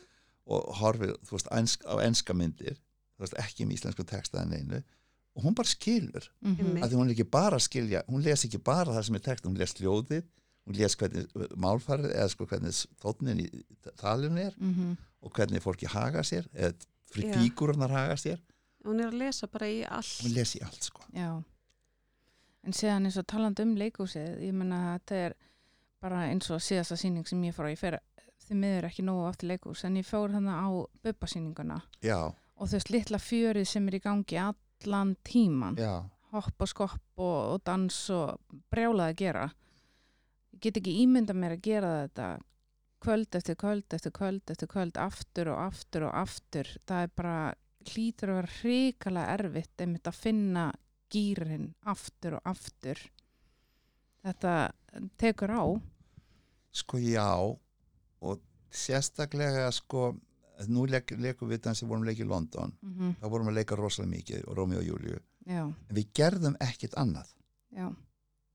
og horfir þú veist, ensk, á enska myndir þú veist, ekki með íslensku texta en einu og hún bara skilur. Einmitt. að því hún er ekki bara að skilja hún les ekki bara það sem er text hún les ljóðið, hún les hvernig málfarið eða sko hvernig tónin í talinu er Mhm. og hvernig fólki haga sér eða Já. fígururnar haga sér hún er að lesa bara í allt. hún les í allt sko Já. En séðan eins og talandi um leikúsið, ég menna þetta er bara eins og síðasta sýning sem ég fór á, ég fer því miður ekki nógu aftur leikús, en ég fór þannig á bubbasýninguna já, og veist litla fjörið sem er í gangi allan tíman, já, hopp og skopp og, og dans og brjálað að gera. Get ekki ímynda mér að gera þetta kvöld eftir kvöld eftir kvöld eftir kvöld aftur og aftur og aftur. Það er bara hlýtur að vera hrikalega erfitt einmitt að finna gýrin aftur og aftur. Þetta tekur á. sko já og sérstaklega sko nú leik, leikum við þannig sem vorum að leika í London Mm -hmm. þá vorum við að leika rosalega mikið og Rómi og Júliu Já, en við gerðum ekkit annað já.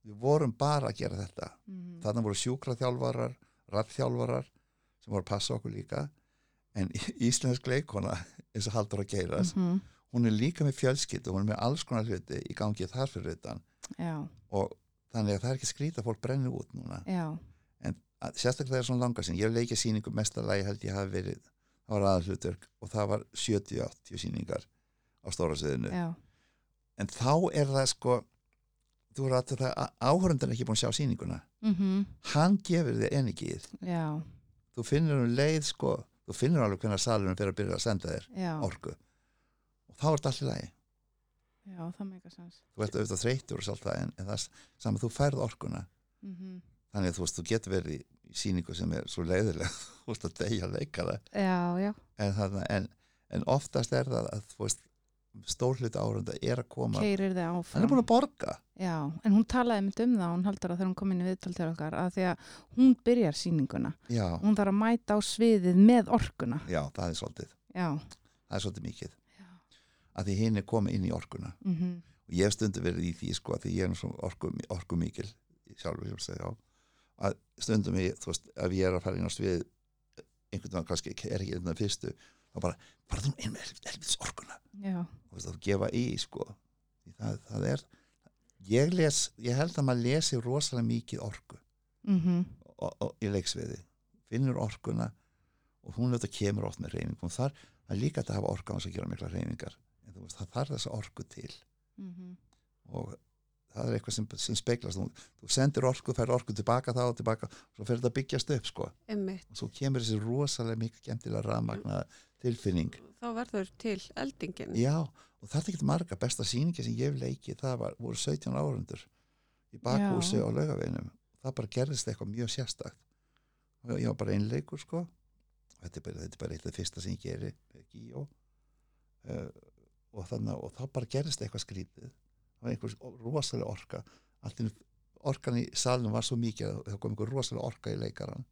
Við vorum bara að gera þetta. Mm þarna voru sjúkraþjálfarar rappþjálfarar sem voru að passa okkur líka. En íslensk leikona eins og haldur að geiras -hmm. hún er líka með fjölskyldu, hún er með alls konar hluti í gangi þar fyrir utan. Já, og þannig að það er ekki skrýta að fólk brennir út núna. Já. en að, sérstaklega það er svona langa sín. Ég hef leikið sýningu mestarlagi held ég hafi verið það var aðalhlutur og það var 70-80 sýningar á stóra sviðinu. Já, en þá er það sko þú er að það áhörundan ekki búin að sjá sýninguna. Mm hann gefur þér enigið já, þú finnur um leið sko þú finnur alveg hvernig salunum fyrir að byrja að senda þér já, orku. Og þá er þetta allir lagi. Já, það meika sens. þú ert auðvitað þreytur og svolítið en, en það er saman þú færð orkuna. Mm þannig að þú veist þú getur verið í, sýningu sem er svo leiðileg þú veist að Já, já. en, en, en oftast er það að þú veist stór hluti árunda er að koma. Keirir þið hann áfram. er búin að borga. Já, en hún talaði mitt um það, hún haldur að þegar hún kom inn í viðtal til okkar, að því að hún byrjar sýninguna. já, Hún þarf að mæta á sviðið með orkuna. já, það er svolítið. Já, það er svolítið mikið. Já. að því hinn er komið inn í orkuna. Mm og ég hef stundu verið í því sko að því ég er nú svo orku, orku mikil sjálfur segja já. Að stundum ég, þú veist, ef ég er að fara inn á svið einhvern veginn kannski er ekki einhvern veginn fyrstu þá bara, bara þú inn með helvitis orkuna Já, þú gefa í sko. Því það, það er ég les, ég held að maður lesi rosalega mikið orku. Mm og, og, í leiksviði. Finnur orkuna og hún auðvitað kemur oft með reyfingum þar. Það er líka að hafa orka á þess að gera mikla reyfingar en þú veist, það þarf þessa orku til. Mhm. og það er eitthvað sem, sem speglast. Þú, þú sendir orku, fær orku tilbaka þá og tilbaka og svo fer þetta að byggjast upp sko. Og svo kemur þessi rosalega mikið gemtilega rafmagna tilfinning. Þá verður til eldingin. já, og það er ekkert marga. Besta sýningi sem ég hef leikið, það var, voru 17 árundur í bakhúsi á laugavinum það bara gerðist eitthvað mjög sérstakt. Og ég var bara einleikur sko. Þetta er bara, þetta er bara eitt af fyrsta sem ég geri með Gíó. Uh, og, þannig, og þá bara gerðist eitthvað skrítið. Það var einhver rosalega orka. Einu- orkan í salnum var svo mikið að það kom einhver rosalega orka í leikaran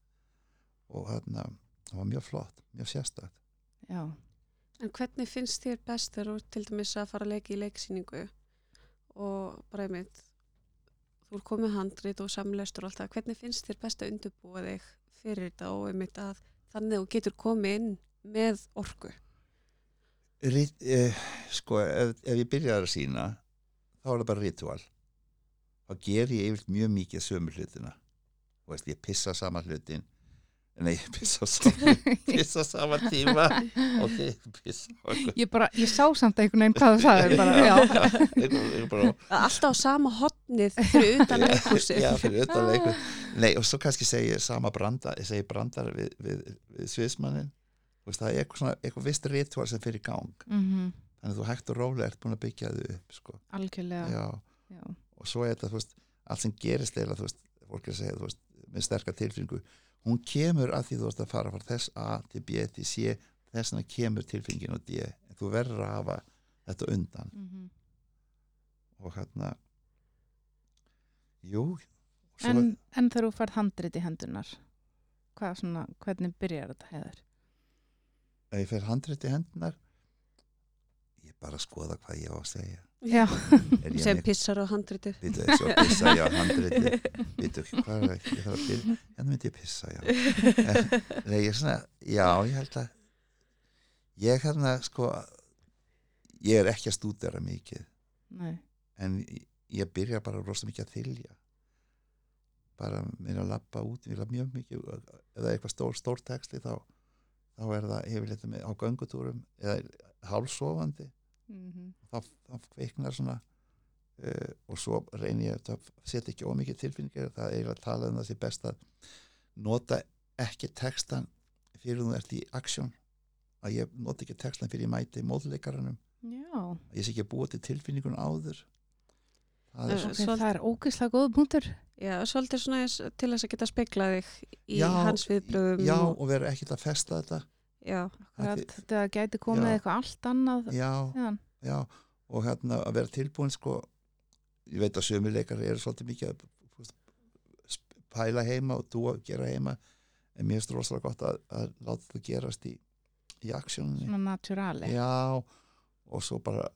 og þarna það var mjög flott, mjög sérstakt já. En hvernig finnst þér best þegar þú til dæmis að fara að leika í leiksýningu? Og bara einmitt þú er komið handrit og samleistur og allt það, hvernig finnst þér best að undirbúa þig fyrir þetta og einmitt að þannig að þú getur komið inn með orku? Rit, eh, sko, ef, ef ég byrjar að sína þá er það bara ritual. Þá ger ég yfirlt mjög mikið sömu hlutina. Veist, ég pissa sama hlutin nei, pissa sama pissa sama tíma. Ok, pissa Ég bara, ég sá samt einhvern veginn hvað þú sagði bara, já, ég bara, Alltaf á sama hotnið fyrir utan leikhúsi. já, fyrir utan leikur nei, og svo kannski segi ég sama brandar ég segi brandar við, við, við sviðsmannin Þú veist, það er eitthvað, svona, eitthvað vist ritual sem fyrir í gang. Mm þannig að þú hægt og rólega ert búin að byggja þau upp sko. algjörlega. Já, já. og svo er þetta, þú veist, allt sem gerist eða, þú veist, fólk er að segja, þú veist, með sterka tilfinningu, hún kemur að því þú veist að fara frá þess A til B til C þess vegna kemur tilfinningin á D. En þú verður að hafa þetta undan. Mm og hérna jú en, en þegar þú færð handrit í hendunar hvað svona, hvernig byrjar þetta hefur? ef ég fer handrið í hendunar ég bara skoða hvað ég á að segja Sem pissar á handritið. Býtu, svo pissa ég á handriti Býtu, hvað er það? Ég þarf að byrja Hérna myndi ég pissa, já. Nei, ég er svona, já, ég held að Ég hérna, sko Ég er ekki að stúdera mikið. Nei. En ég- byrja bara rosa mikið að þylja. Bara meina að lappa út Ég að mjög mikið Eða eitthvað stór, stór texti þá Þá er það yfirleitt með á göngutúrum Eða hálfsofandi mm þá, þá kveiknar svona uh, og svo reynir ég að setja ekki ómikið tilfinningar það er eiginlega að tala um það sé best að nota ekki textan fyrir þú ert í aksjón að ég nota ekki textan fyrir ég mæti móðleikaranum, ég sé ekki að búa til tilfinningun áður. Það er Svol- það er ógeðslega góð punktur. Já, svolítið svona eins til þess að geta speklað þig í Já, hans viðblöðum. já og, og vera ekkert að festa þetta já, þetta gæti komið Já. eitthvað allt annað já, já. Og hérna að vera tilbúin sko ég veit að sömuleikar eru svolítið mikið að pæla heima og þú að gera heima. En mér finnst rosalega gott að, að láta það gerast í, í aksjóninni. Svona naturali já. Og svo bara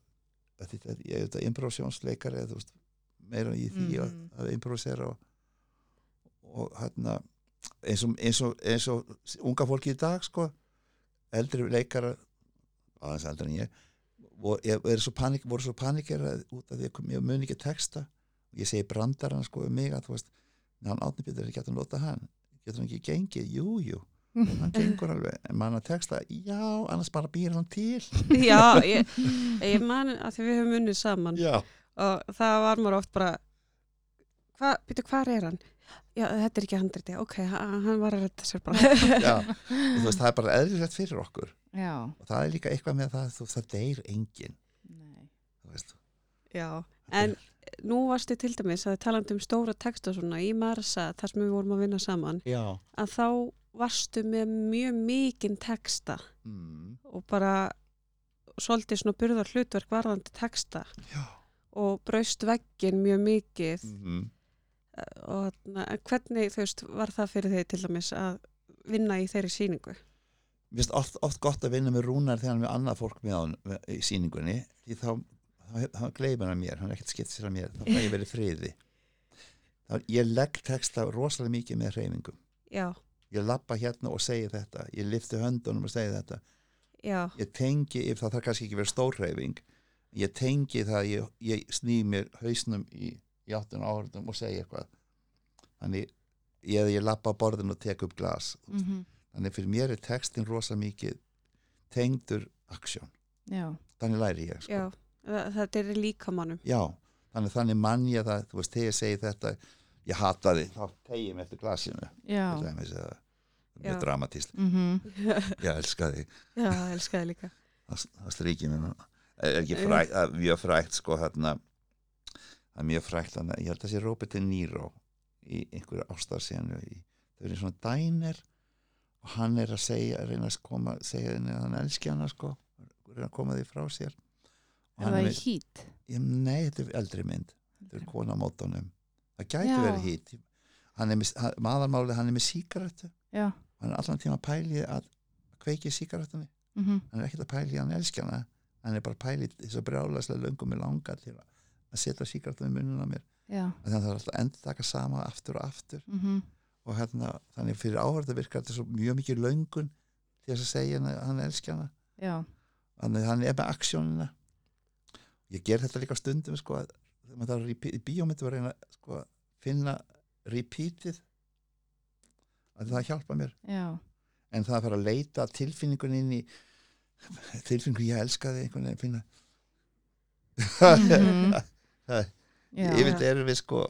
þetta, ég er þetta improvisjónsleikari eða meira í því Mhm. að, að improvisera og, og hérna eins og, eins, og, eins og unga fólki í dag sko eldri leikara aðeins eldri en ég voru, svo panik, svo panikerað út af því að ég mun ekki texta. Og ég segi brandarann sko um mig að þú veist hann átni betur ekki að nota hann? Getur hann ekki gengið, jú, jú. Hann gengur alveg, en mann að texta já, annars bara býr hann til. Já ég, ég man að því við höfum unnið saman. Já, og það var maður oft bara hva, byrju, hvað er hann? Já, þetta er ekki handriti, ok, ha- hann var að redda sér bara. já og þú veist, það er bara eðlilegt fyrir okkur. Já, og það er líka eitthvað með það, þú það deyr enginn. Nei. Þú veist, Já, en nú varstu til dæmis að talandi um stóra texta svona í Marsa, þar sem við vorum að vinna saman, já. að þá varstu með mjög mikinn texta. Mm, og bara svolítið svona burðar hlutverk varðandi texta. Já. Og braust veggin mjög mikið. Mm, og na, hvernig þú veist var það fyrir þig til dæmis að vinna í þeirri síningu? Mér finnst oft, oft gott að vinna með Rúnar þegar hann er með annað fólk með hann með- í síningunni því þá, þá, þá gleymir hann mér hann er ekkert skipt sér að mér, þá fæ ég verið friði. Þá, ég legg texta rosalega mikið með hreyfingum. Já, ég lappa hérna og segi þetta ég lifti höndunum og segi þetta. Já, ég tengi, ef það þarf kannski ekki verið stór hreyfing ég tengi það að ég, ég sný mér hausnum í, í áttun áhörðum og segi eitthvað þannig ég, ég lappa á borðinu og tek upp glas mm -hmm. þannig fyrir mér er textin rosa mikið tengdur aksjón þannig læri ég sko. þetta er í líkamannum. Já, þannig þannig mann ég það þú veist, þegar ég segi þetta ég hata þig, þá tegi ég mig eftir glasinu já til dæmis, eða, Já. mjög dramatíst mm ég elska þig, Já, elskaði líka. það, strykir mér er ekki frækt, er mjög frækt sko hérna það er mjög frækt, að ég held að sé Robert De Niro í einhverju ástarsenu í, þau eru í svona dænir og hann er að segja, að reyna að koma segja henni að hann elski hana sko reyna að koma því frá sér. Og hann það er í hít? Ég, nei, þetta er eldri mynd. Þetta er kona á mótunum. Það gæti verið hít hann með, hann, hann er með sígarettu. Já. Hann er allan tíma að pæli að kveiki sígarettunni. Mm hann er ekkert að pæli að hann elski hana. Hann er bara að pæli þess að brjálaslega löngum með langar til að að setja sígarettunni í munnuna á mér. Þannig að það er alltaf að endur taka sama aftur og aftur. Mm og hérna, þannig fyrir áhverða virkar þetta svo mjög mikið löngun til þess að segja hann að hann elski hana. Já. Þannig að hann er með aksjónina. Ég ger þetta líka stundum sko að þegar maður þarf að repeat, í bíómyndu að reyna sko, finna repeatið. Að það hjálpa mér. Já, en það að fara að leita að tilfinningun inn í tilfinningun ég elska þig einhvern veginn finna. Það já, yfirleitt erum við sko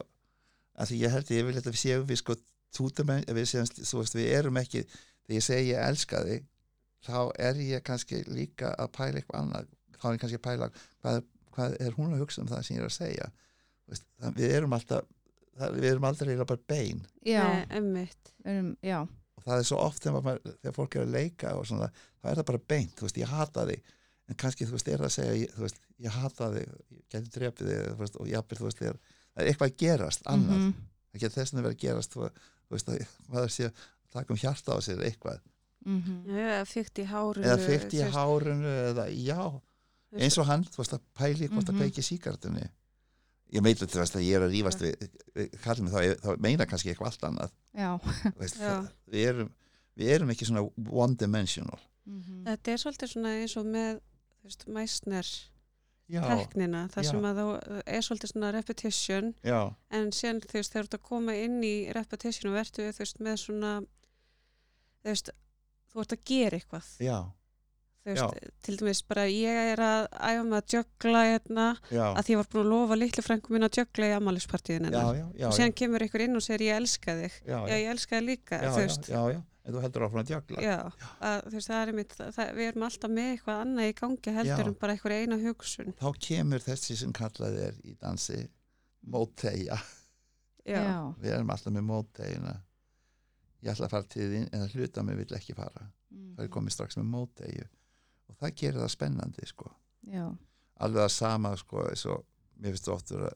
að því ég held ég yfirleitt að við séum við sko tútumenn, við, séum, þú veist, við erum ekki þegar ég segi ég elska þig þá er ég kannski líka að pæla eitthvað annað, þá er ég kannski að pæla hvað, hvað er hún að hugsa um það sem ég er að segja? Veist, það, við erum alltaf það, við erum aldrei eiginlega bara bein. Já, já, og það er svo oft þegar, maður, þegar fólk er að leika og svona, þá er það bara beint, þú veist, ég hata þig en kannski, þú veist, er að segja veist, ég hata þig, ég geti drepið þig veist, og jafnvel, þú veist, þegar það er eitthvað að gerast annað, Mhm, það getur þess að vera að gerast þú, þú veist, að maður sé að taka um hjarta á sér eitthvað, mhm, Eða fyrkt í hárunu. eða fyrkt í hárunu eða, já, veist- eins og hann þú veist, að pæli hvort að Mhm. kveiki síkartunni ég meit þú veist, að ég er að rífast við, við kallum þá, þá meina kannski eitthvað allt annað. Veist, Já. það, við, erum, við erum ekki svona one dimensional. Mhm, Þetta er svolítið svona eins og með veist, mæsner já, teknina, það já. sem að þá er svolítið svona repetition já, en sen þú veist, þegar þú ert að koma inn í repetition og verður þú veist, með svona þú veist, þú ert að gera eitthvað. Já, þú veist, til dæmis bara ég er að æfa með að jögla hérna já. að því ég var búin að lofa litlu frængu mín að jögla í já, já, já, og síðan kemur einhver inn og segir ég elska þig. Já, já, já, ég elska þig líka, já, þú já, veist. já, já, en þú heldur áfram að djögla. Já, að, þú veist, það er einmitt, það, við erum alltaf með eitthvað annað í gangi heldur Já. en bara einhver eina hugsun. þá kemur þessi sem kallað er í dansi móttegja, við erum alltaf með móttegina ég ætla að fara til þín en það hluta mig vill ekki fara. Það er komið strax með móttegju og það gerir það spennandi sko. Já, alveg það sama sko og mér finnst það oft vera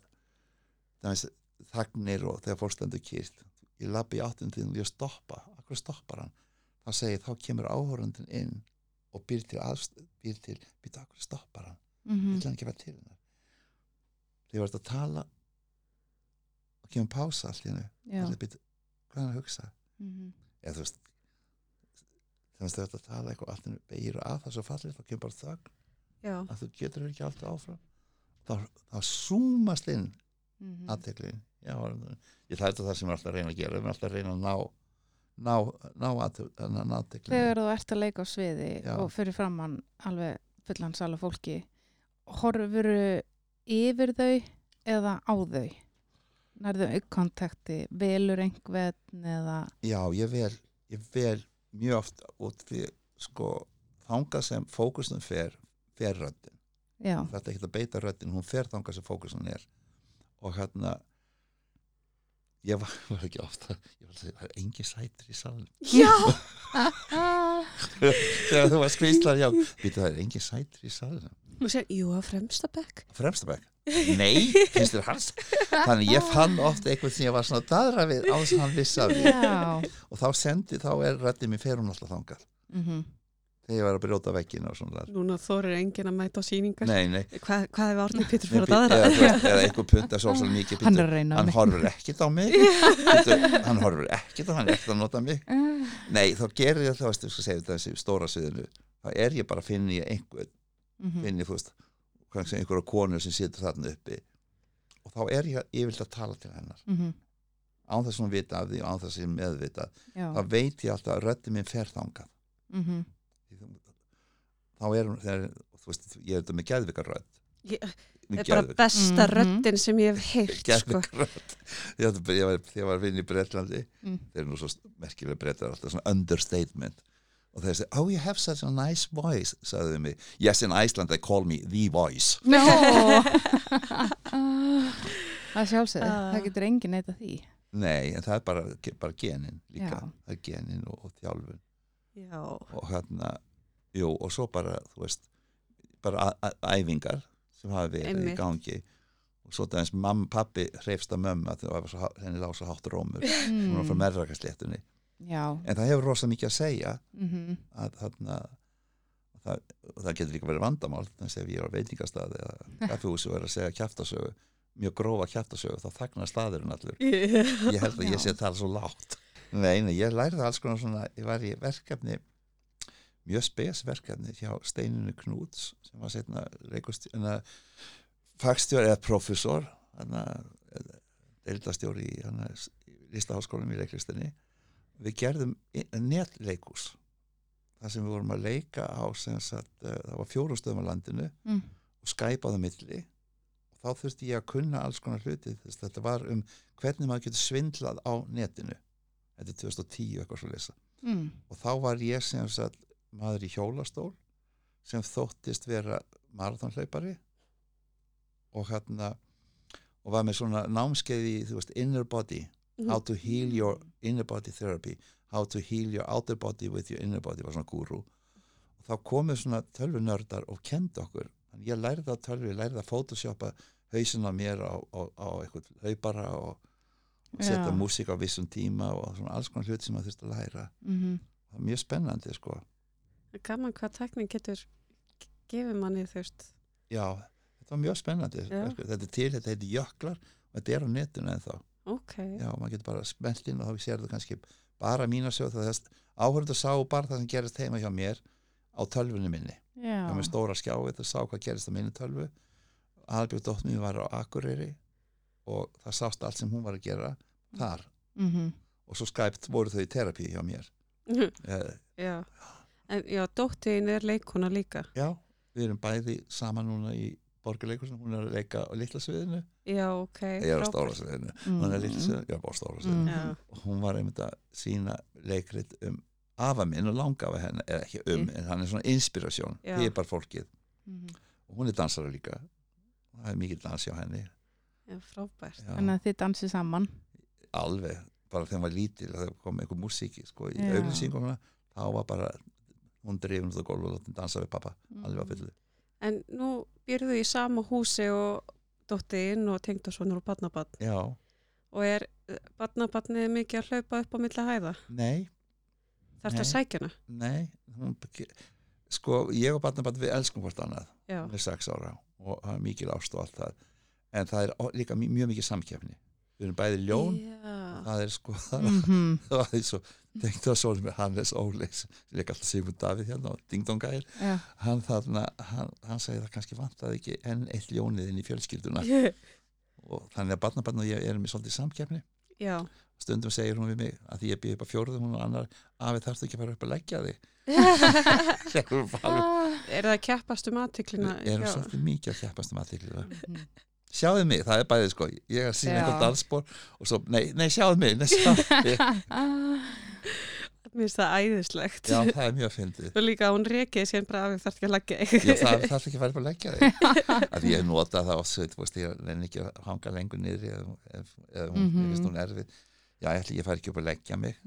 það er þagnir og þegar fórstandur kýrt ég labbi í áttundin og ég stoppa akkur stoppar hann þá segi ég, þá kemur áhórundin inn og býr til aðst, býr til, býr til akkur stoppar hann? Mhm, vill hann ekki vera til hennar? Þegar ég var að tala og kemur pása allt í hennu hvað er hann að hugsa? Mhm, eða þú veist þegar þú ert að tala eitthvað allt í hennu beigir að það er svo fallið þá kemur bara þögn. Já, að þú getur ekki alltaf áfram. Þá, þá súmast inn mhm, aðteklin já, ég hlæta það sem við erum alltaf að reyna að gera við erum alltaf að reyna að ná ná, ná aðteklin þegar þú ert að leika á sviði Já. og fyrir framann alveg fullan sala fólki horfuru yfir þau eða á þau? Nærðu aukkontakti velur einhvern eða? Já, ég vel, ég vel mjög oft út því sko þangað sem fókusnum fer fer röddin, já, þetta er ekki að beita röddin hún fer þangað sem fókusnum er. Og hérna ég var, var ekki ofta ég var að segja, það er engi sætur í salin já, þegar þú var skvíslar, já. Býtu það er engi sætur í salin og sér, jú, að fremsta bekk. fremstabæk nei, finnst þér hans þannig ég fann oft eitthvað sem ég var svona daðra við á þess að hann vissi af því. Og þá sendi, þá er röddin mér fer hún alltaf þangað. Mhm, þegar ég var að brjóta veggina og svona Núna þorir enginn að mæta á síningar. nei, nei, Hvað, hvað hefur Pétur Nei, fyrir að bí- daðra? eða, eitthvað punta svo svo mikið hann býtu, er að reyna hann mig. horfur ekkit á mig. Býtu, hann horfur ekkit á hann er ekkit að nota mig. Eh, nei, þá gerir ég það, veist, þú segir þessi stóra sviðinu. Þá er ég bara að finna ég einhver mhm, finni, þú veist, kannski einhverja konur sem situr þarna uppi. Og þá er ég yfirlega að tala til hennar. Mhm, án þess að hún vita af því og án þess að ég meðvita já, þá veit ég alltaf að röddi minn fer þangað. Mhm, þá er hún, þegar, þú veist, ég er þetta með geðvikar rödd Ég- Með Þetta er bara besta Mhm. röddin sem ég hef heyrt, sko. geðvikar rödd ég, var, vinn í Breitlandi Mm. þeir eru nú svo merkilega breytar alltaf svona understatement. Og þeir segi, oh you have such a nice voice sagðið mig, yes in Iceland they call me the voice. No það sjálfsögðu, Ah. það getur engin neitt því. Nei, en það er bara, bara genin líka, Já. það er genin og, og þjálfun. Já, og hérna, jú, og svo bara þú veist, bara æfingar sem hafa verið Einmitt. í gangi. Og svo eins mamma, pappi hreifst að mömmu að það var svo, henni lág svo hátt rómur. Hún var frá mm. meðrakasléttunni já. En það hefur rosa mikið að segja mhm, að þarna það, það getur líka verið vandamál þannig að ég er á veitingastað eða kaffihúsi og er að segja kjaftasögu mjög grófa kjaftasögu þá þagnar staðurinn allur. Ég held að ég sé að tala svo lágt. Nei, nei, ég lærði alls konar svona ég var í verkefni mjög spes verkefni hjá Steininu Knúts sem var setna fagstjóri eða professor hann deildastjóri í hann listaháskólum í leiklistinni við gerðum netleikús þar sem við vorum að leika á sagt, uh, það var fjórum stöðum á landinu mm. og skæpaði milli og þá þurfti ég að kunna alls konar hluti þess að þetta var um hvernig maður getur svindlað á netinu þetta er 2010 eitthvað svo lesa Mm. og þá var ég sem sagt maður í hjólastól sem þóttist vera marathonhlaupari og hérna og var með svona námskeiði þú veist, inner body how to heal your inner body therapy how to heal your outer body with your inner body var svona gúrú. Og þá komu svona tölvunördar og kendi okkur. Þannig ég lærði að tölvu, ég lærði að photoshoppa hausin á mér á, á, á eitthvað hlaupara og, setja músík á vissum tíma og svona alls konar hluti sem maður þurfti að læra. Mm það er mjög spennandi sko Gaman hvað teknin getur gefið manni veist. já, þetta var mjög spennandi þetta er til, þetta heitir jöklar og þetta er á netinu en þá Ok. já, maður getur bara smellt inn og þá sér það kannski bara mína sög það þess áhörðu sá bara það sem gerist heima hjá mér á tölvunni minni Já. já. með stóra skjáið og sá hvað gerist á minni tölvu Albjörg dótt mín var á Akureyri og það sást allt sem hún var að gera þar Mm og svo skæpt voru þau í terapi hjá mér eh, já. En já, dóttin er leikona líka. já, við erum bæði saman núna í borgarleikursin, hún er að leika á litla sviðinu, Já, ok. ég er á frábært. stóra sviðinu hún er litla sviðinu, ég er á stóra sviðinu Mm. Já. og hún var einmitt að sína leikrit um afa minn og langafa henni eða ekki um, Mm. en hann er svona inspirasjón er bara fólkið Mhm. og hún er dansara líka það er mikið dans hjá henni Já, frábært. Já, Þannig að þið dansið saman alveg, bara þegar var lítil það kom einhver músík sko, í Já. auglýsingum þá var bara hún drifin út á gólf og látin dansa við pappa alveg á Mhm. fullu En nú byrðu í sama húsi og dóttin og tengdasonur og badnabann. já, Og er badnabannið mikið að hlaupa upp á milli hæða? nei, Þarf það Nei. að sækja hana? nei hún, sko, ég og barnabarn við elskum hvort annað Já. er sex ára og það er mikil ást og allt það en það er líka mjög, mikið samkefni við erum bæði ljón Já. það er sko það, Mhm. það er svo tengt það svo með Hannes Óleis líka alltaf Sigmund Davíð hérna og Dingdongæðir Já. hann þarna, hann, hann segi það kannski vantaði ekki enn eitt ljónið inn í fjölskylduna og þannig að barnabarn og ég erum í svolítið samkefni Já. stundum segir hún við mig að því ég býð upp á fjórðu hún og annar afi þarfst ekki að fara upp að leggja þig er það að keppast um aðtiklina? við erum svolítið mikið að keppast um aðtíklu Mhm. Sjáðu mig, það er bæðið sko. Ég er að sína Já. einhver dansspor og svo, nei, nei, sjáðu mig, nei, sjáðu mig. Mér finnst það æðislegt. já, það er mjög fyndið. Og líka hún rekið sér bara að við þarf ekki að leggja þig. já, það þarf ekki að fara upp að leggja þig. Að ég nota það oft, þú veist, ég nenni ekki að hanga lengur niðri eða, eða, eða hún, mér finnst hún erfið. Já, ég ætla ekki að fara ekki upp að leggja mig.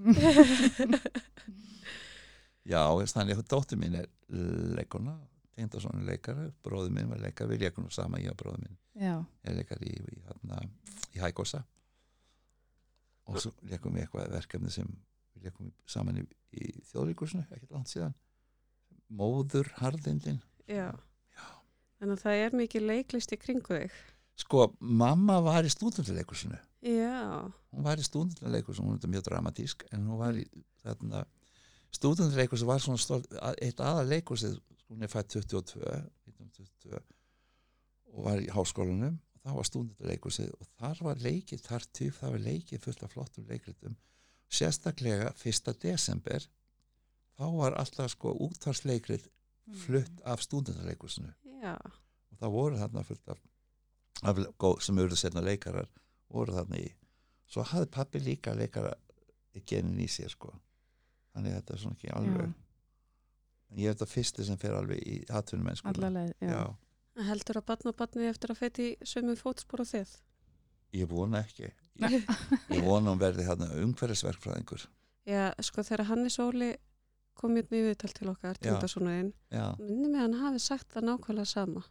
Já, þannig að dóttir mín er leikona, og svona leikari bróður minn var leikari, við leikum nú sama ég og bróður minn Já. er leikari í, í, hérna, í Hækosa og svo leikum við eitthvað verkefni sem við leikum saman í, í þjóðríkursinu, ekkert langt síðan móður harðindin Já. Þannig að það er mikið leiklist í kringu þig. sko, mamma var í stúdentuleikursinu Já. hún var í stúdentuleikursinu, hún er mjög dramatísk en hún var í stúdentuleikursu var svona stolt, að- eitt aða leikursið, hún er fætt 22 1922 og var í háskólanum. Og það var stúdentuleikursið og þar var leikið tartýf, það var leikið fullt af flottum leikritum. Sérstaklega 1. desember þá var alltaf sko útvarsleikrit flutt af stúdentuleikursinu Já. og það voru þarna fullt af, af sem eru setna leikarar voru þarna í. Svo hafði pappi líka leikara í genin í sér sko. Þannig að þetta er svona ekki alveg en ég er þetta fyrsti sem fer alveg í atvinnum menn Allaleg, já. já, Heldur að badnabanni eftir að fæti sömu fótspor á þið? ég vona ekki ég, ég vona hún verði hérna umhverfisverkfræðingur Já, sko þegar Hannes Óli kom hérna í viðtal til okkar, Já. já, minni að hann hafi sagt það nákvæmlega sama.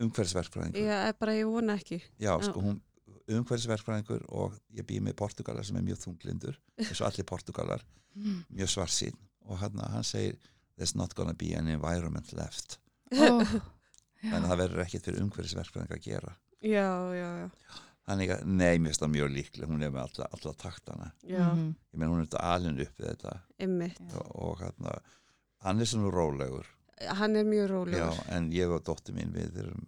umhverfisverkfræðingur Ég er bara, ég vona ekki. já, Já. sko hún umhverfisverkfræðingur og ég býð með Portugala sem er mjög þunglindur eins og allir Portugalar Mm. mjög svarsýn og hann, hann segir there's not gonna be an environment left. Þannig að það verður ekkert fyrir umhverfisverkfræðing að gera. Já, já, já. þannig að, nei, mér finnst það mjög líklega hún er með alla, alla taktana. Já, Mhm. ég meina hún er þetta alin upp við þetta. Ymmit. og, og hann, hann er svona rólegur. Hann er mjög já, rólegur. en ég og dóttir mín við erum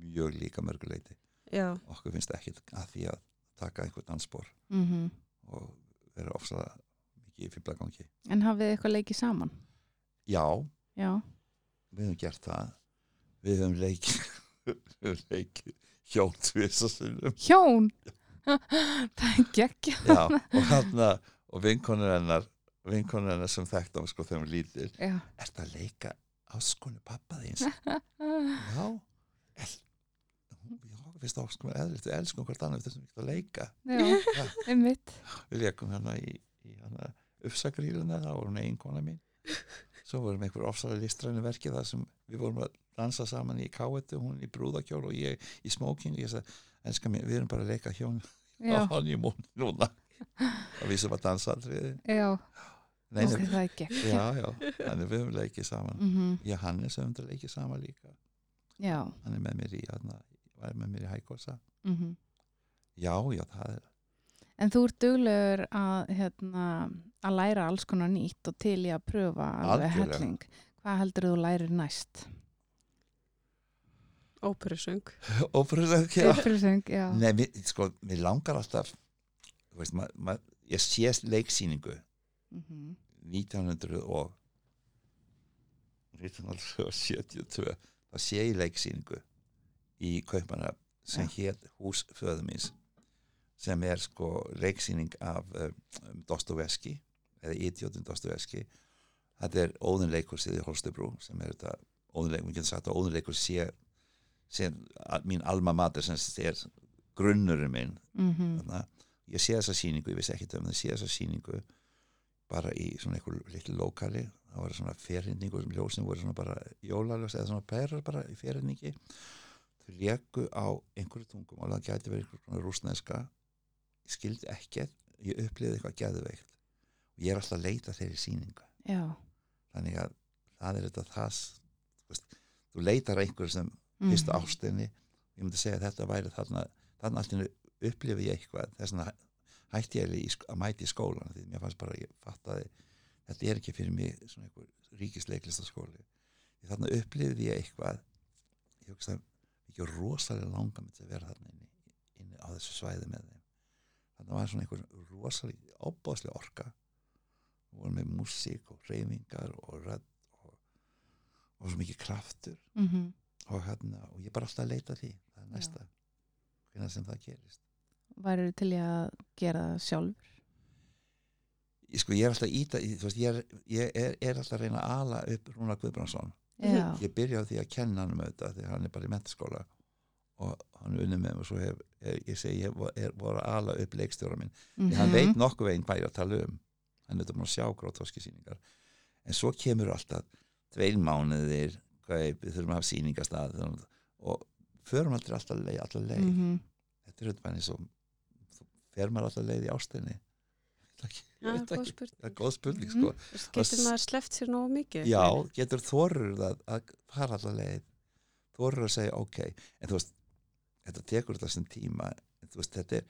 mjög líka mörguleiti Já, okkur finnst ekki að því að taka einhver dansspor mm og vera ofslega mikið í fýblagangi En hafið þið eitthvað leikið saman? Já, Já. við höfum gert það við höfum leikið við höfum leikið hjón tvisasinnum Hjón? það er geggja. já, og hann og vinkonur hennar vinkonur hennar sem þekktum sko þegar hún lítil Já. er það að leika áskonu pappa þíns já el, já, finnst áskonu eðlitt við elskum hvort annað við þessum ekki að leika Já, einmitt. við leikum hérna í, í hérna uppsakríluna, það voru hún eiginkona mín svo vorum einhver ofsalega listræni verki þar sem við vorum að dansa saman í káetu, hún í brúðakjól og ég í smókin, ég sagði, elskar mér við erum bara að leika hjón á hann mún núna. Og við sem að dansa aldrei já, Nei, ok, það er geggja. já, já, þannig við höfum leikið saman. Mm ég Hannes höfum þetta leikið saman líka. Já, hann er með mér í, hérna, var með mér í Hækosa mm já, já, það er En þú ert duglegur að, hérna, að læra alls konar nýtt og til í að pröfa alveg helling. Hvað heldur þú lærir næst? óperusöng. það, já Upprisöng, já. Nei, mér, sko, mér langar alltaf þú veist, ma, ma, ég sé leiksýningu Mm 1900 og 1972 þá sé ég leiksýningu í Kaupmanna sem hétt Hús föðumins sem er sko leiksýning af um, Dostoveski eða Idiotun Dostoveski þetta er óðunleikursið í Holstebrú sem er þetta óðunleikur, við getum sagt að óðunleikur sé, sé að mín alma mater sem er grunnurinn minn. Mm þarna, ég sé þessa sýningu, ég vissi ekki um það ég sé þessa sýningu bara í svona einhver litlu lokali það var svona ferhindningu sem ljósin voru svona bara jólaljós eða svona pærar bara í ferhindningi þau leku á einhverju tungum og það gæti verið einhver svona rúsneska ég skildi ekkert, ég upplýði eitthvað gæðuveikt og ég er alltaf að leita þeirri sýningu. Já. þannig að það er þetta það veist, þú leitar að einhverju sem Mhm. fyrstu ástinni. Ég myndi segja að þetta væri þarna þarna alltaf upplifi ég eitthvað. Þess vegna hætti ég í, að mæti í skólan því mér fannst bara að ég fattaði þetta er ekki fyrir mig svona einhver ríkisleiklistaskóli þarna upplifi ég eitthvað ég hugsa ekki rosalega langa með að vera þarna inni, inni á þessu svæði með þeim þarna var svona einhver rosalega óbáslega orka. Og voru með músík og reyfingar og rödd og, og svo mikið kraftur. Mm og, hérna, og ég er bara alltaf að leita að því. Það er næsta, hvernig sem það gerist. Værir til í að gera það sjálfur? ég, sko, ég er alltaf íta ég, veist, ég, er, ég er, er alltaf að reyna að ala upp Rúnar Guðbrandsson. Já. ég byrja á því að kenna hann um þetta því hann er bara í mentaskóla og hann unnið með mig og svo hef, ég segi ég er, að ala upp leikstjóra minn Mm því hann veit nokkuð veginn er að tala um hann er þetta búin að sjá grótvaski sýningar en svo kemur alltaf tveil mánuðir hvað er, við þurfum að hafa sýningastað og förum alltaf leið, alltaf leið. Mm -hmm. þetta er auðvitað eins og fer maður alltaf leið í ástinni veit spurning. það er góð spurning Mhm. sko Getur maður sleppt sér nógu mikið? já, getur þorur það að fara alltaf leið þorur að segja ok en þú veist, þetta tekur þetta sem tíma þú veist, þetta er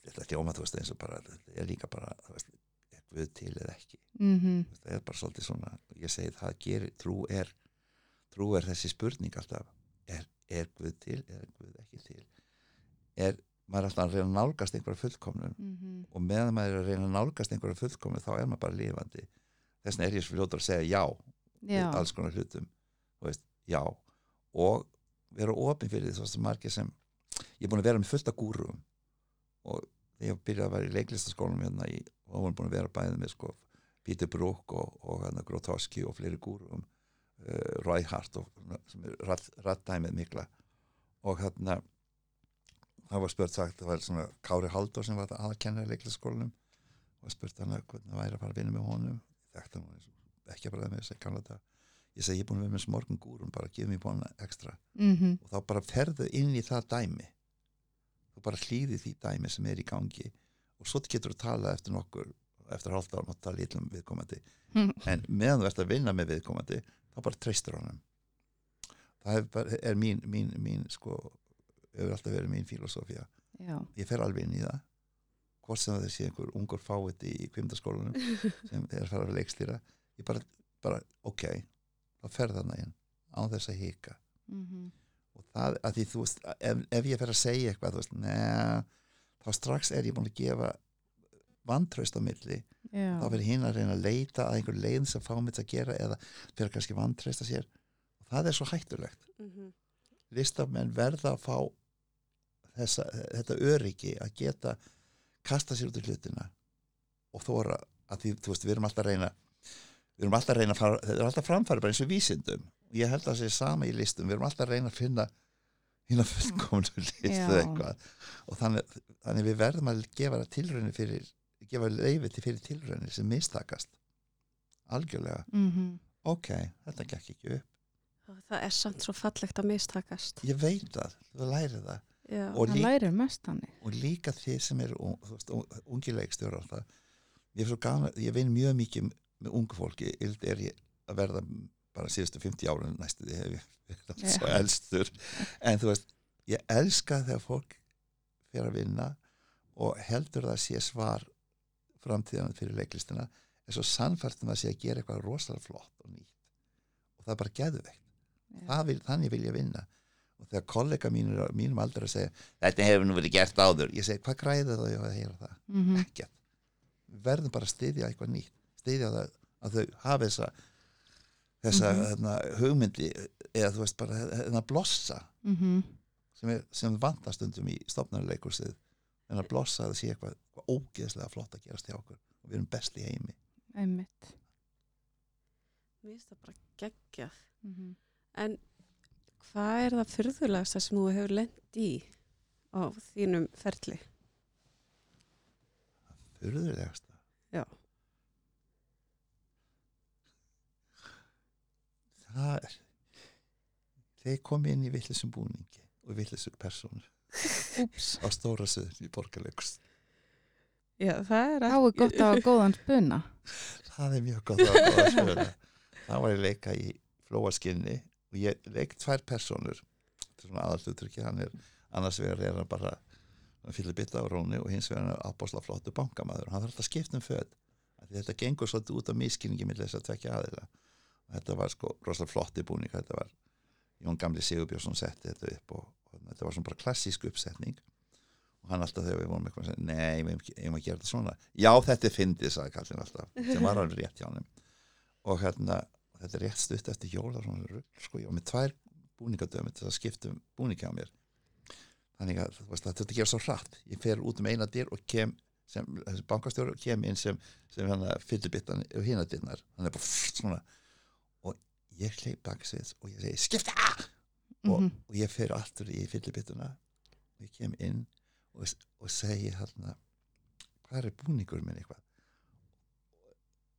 þetta er hljóma, þú veist, eins og bara þetta er líka bara, veist, er Guð til eða ekki? Mm veist, það er bara svolítið svona ég segi það gerir, trú er trú er þessi spurning alltaf er, er Guð til eða Guð ekki til? Er maður er alltaf að reyna að nálgast einhverja fullkomnum -hmm. og meðan maður er að reyna að nálgast einhverja fullkomnum þá er maður bara lifandi. Þess vegna er ég svo fljótur að segja já Já. alls konar hlutum veist, já. Og vera opinn fyrir því veist, margir sem ég er búin að vera með fullt af gúrum og ég byrjaði að vera í leiklistaskólanum hérna í, og þá var búin að vera bæðið með sko Peter Brook og, og hérna Grotowski og fleiri gúrum uh, Roy Hart og, sem er rattdæmið mikla. Og hérna það var spurt sagt, það var svona Kári Halldór sem var að kenna í leiklistaskólanum og spurt hann að hvernig væri að fara að vinna með honum. Þekkti hann ekki að bræða með þess að kanna þetta ég segi ég er búin að vera með smorgun gúrum bara að gefa mér bóna ekstra. Mm og þá bara ferðu inn í það dæmi. Þú bara hlýði því dæmi sem er í gangi. Og svo getur þú tala eftir nokkur eftir hálft ára mátt tala ítlum viðkomandi. En meðan þú ert að vinna með viðkomandi þá bara treystur honum. Það er, bara, er mín, mín, mín sko, hefur alltaf verið mín filosófía. Já. ég fer alveg inn í það. Hvort sem það sé einhver ungur fáið í kvimdaskólanum sem er að fara að leikstýra. Ég bara, bara ok þá fer þarna inn á þess að hika. Mm og það að því þú veist ef, ef ég fer að segja eitthvað þú veist, neða þá strax er ég búin að gefa vantraust á milli. Já, þá fyrir hinn að reyna að leita að einhver leiðin sem fá mitt að gera eða fyrir kannski vantraust að sér. Og það er svo hættulegt. Mhm. listamenn verða að fá þessa, þetta öryggi að geta kasta sér út í hlutina og þóra að því, þú veist, við erum alltaf að reyna við erum alltaf að reyna að fara, þetta er alltaf framfæri bara eins og vísindum. Og ég held að það sé sama í listum, við erum alltaf að reyna að finna hérna fullkomnu list Já. eða eitthvað. Og þannig, þannig við verðum að gefa tilraunir fyrir gefa leifi til fyrir tilraunir sem mistakast. Algjörlega, mhm, ok, þetta gekk ekki upp. Og Það er samt svo fallegt að mistakast. ég veit það, þú lærir það. Já. Og líka- lærir mest hannig og líka þið sem ég, er svo gaman, ég vinn mjög mikið með ungu fólki, yld er ég að verða bara síðustu 50 árun næstu því hef ég verið Já. svo elstur. En þú veist, ég elska þegar fólk fyrir að vinna og heldur það sé svar framtíðan fyrir leiklistina er svo sannfært um að sé að gera eitthvað rosalega flott og nýtt. Og það er bara vil, þannig vil ég vinna. Og þegar kollega mínur, mínum aldrei að segja þetta hefur nú verið gert áður. Ég segi hvað græði það ég að heyra það? Mhm, ekkert, við verðum bara að styðja eitthvað nýtt, styðja það að þau hafi þessa þessa Mhm. hérna, hugmyndi eða þú veist bara hérna blossa mhm, sem, er, sem vantar stundum í stofnarleikursið en að blossa að það sé eitthvað, eitthvað ógeðslega flott að gerast hjá okkur og við erum best í heimi einmitt Mér finnst það bara geggjað. mhm. En hvað er það fyrðulegasta sem þú hefur lent í á þínum ferli? Furðulegasta Það er þeir komi inn í villisum búningi og villisum persónu á stóra söður í borgarleikus Já, það er þá er gott að hafa góðan spuna. Það er mjög gott að góða spila það var ég leika í flóaskinni og ég leik tvær persónur. Þetta er svona aðallutrykki hann er annars vegar er hann bara fyllir bytta á róni og hins vegar er hann ábásla flottu bankamaður og hann þarf alltaf að skipta um föt. Af því þetta gengur svolítið út af miskinningi með þess að tvekja aðila þetta var sko rosalega flotti búning þetta var Jón Gamli Sigurbjörnsson setti þetta upp og, og þetta var svona bara klassísk uppsetning. Og hann alltaf þegar við vorum eitthvað að nei, við eigum að gera þetta svona. Já, þetta er fyndið, sagði kallinn alltaf sem var alveg rétt hjá hann og hérna, þetta er rétt stutt eftir jóla sko, var með tvær búningadömi til að skipta um búningi á mér. Þannig að veist, að þetta gerur svo hratt. Ég fer út um eina dyr og kem sem, þessi bankastjóri og kem inn sem, sem hérna fyllibittan og hina dyrnar. Hann er bara svona og ég hleyp baksvið og ég segi skipta! Og, Mhm, og ég fer aftur í fyllibittuna og ég kem inn og, og segi hérna hvað er búningur minn eitthvað?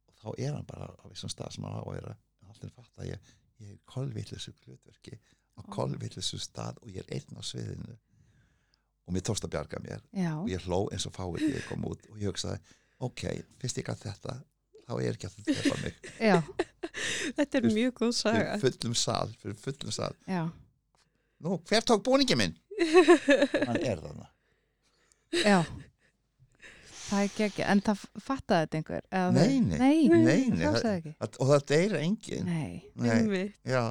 Og þá er hann bara á þessum stað sem hann á að vera. Allir fatt að ég, ég er kolvillisu glutverki á Ó. kolvillisu stað og ég er einn á sviðinu. Og mér tókst að bjarga mér. Já, og ég hló eins og fáið ég kom út og ég hugsaði, ok, fyrst ég gætt þetta þá er ekki að þetta tepa mig Þetta er mjög góð saga. fyrir fullum sal, fyrir fullum sal. Já, nú, hver tók búningi minn? hann er þarna. Já. Það er ekki ekki, en það fattaði þetta einhver? Eða Nei, nei. nei, Nei, nei, það það- sagði ekki. Að- og það deyra engin Nei, nei, já.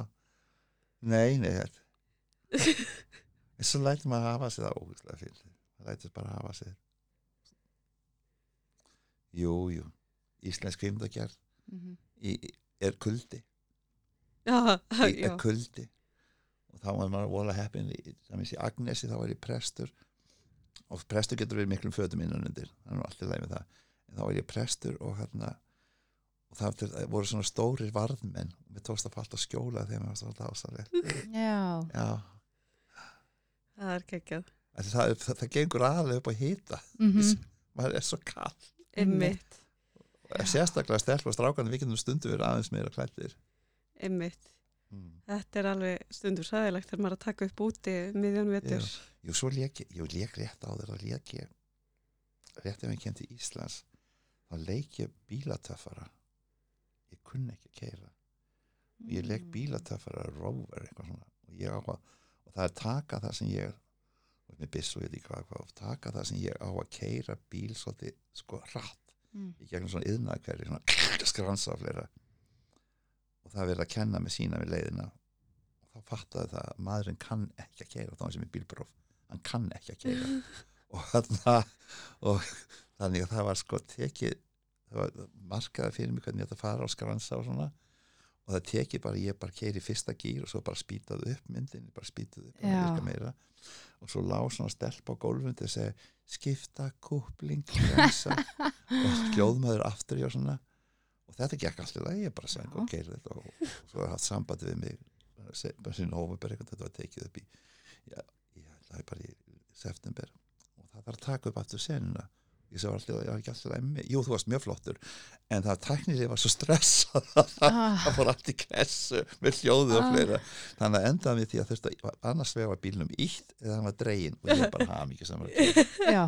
Nei, nei þetta en svo lætur maður að hafa sig það ógustlega fyrir það lætur bara að hafa sig. Jú, jú. Íslensk kvindagerð mhm, í, er kuldi. Já, í, já. er kuldi. Og þá var maður vola heppin í, í Agnesi þá var ég prestur. Og prestur getur verið miklum fötum innan undir það er nú alltaf leið með það. En þá var ég prestur og hérna og það voru svona stórir varðmenn. Og mér tókst að falta skjóla þegar mér var svona dásalegt já, já, Það er geggjað. það, það, það, gengur aðlega upp á hýta mhm, maður er svo kall Einmitt. Sérstaklega stelp og strákandi við getum stundu verið aðeins meira klættir Einmitt. mm. Þetta er alveg stundur sæðilegt þegar maður að taka upp úti miðjan vetur. Jú, svo lék ég, rétt á þér að lék ég rétt ef ég kem til Íslands þá leik ég bílatöffara ég kunni ekki að keira ég leik Mm. bílatöffara rover eitthvað svona og, ég á að, og það er taka það sem ég og með byssu ég ekki hvað, hvað taka það sem ég á að keira bíl svolítið sko hratt mm, í gegnum svona yðnaðkverði svona skransa og fleira. Og það er verið að kenna með sína við leiðina. Og þá fattaði það að maðurinn kann ekki að keira þá sem er bílbróf, hann kann ekki að keira og þarna og þannig að það var sko tekið það var markaði fyrir mig hvernig ég ætti að fara á skransa og svona. Og það tekið bara, ég bara keiri fyrsta gýr og svo bara spýtaði upp myndin bara spýtaði upp, meira. Og svo lá svona stelp á gólfum til að segja skipta, kúpling, rensa og hljóðmaður aftur og svona. Og þetta gekk alltaf að ég bara sang og keiri þetta og, og svo hafði sambandi við mig bara sín óvömbur eitthvað þetta var tekið upp í já, ég ætlaði bara í september. Og það var að taka upp aftur senuna ég var alltaf, ég var ekki alltaf emmi jú, þú varst mjög flottur. En það tæknir ég var svo stressað að Ah, það fór allt í kressu með hljóðu og Ah. fleira. Þannig að endaði mér því að þurfti að annars vegar var bílnum ítt eða hann var dregin og ég bara hafa mikið saman. Já,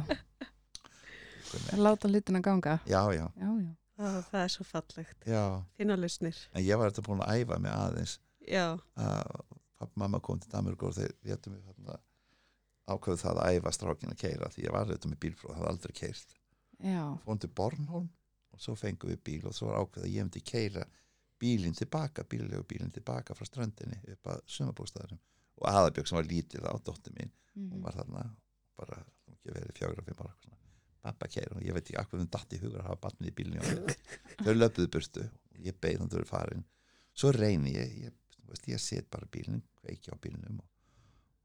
láta hlutina ganga. Já, já, já, já, Ó, það er svo fallegt. já. Finna lausnir. en ég var þetta búin að æfa mig aðeins. Já. að pappa mamma kom til og þeir réttu mig þarna ákveðu það að æfa strákin að keira því ég var þetta með bílfróð, það hafði aldrei keirt fórum til Bornholm og svo fengum við bíl og svo var ákveð að ég myndi keira bílinn tilbaka, bíllegu bílinn tilbaka frá ströndinni upp að sumabústaðarum og aðabjörg sem var lítil á dóttir mín hún mhm, var þarna bara, ekki verið fjögur og fimm ára pappa keira og ég veit ekki akkur hún datt í hugur að hafa barnið í bílinni þau löpuðu burtu og ég beið hann þau farin. Svo reyni ég, ég, ég set bara bílinn, kveiki á bílinnum og,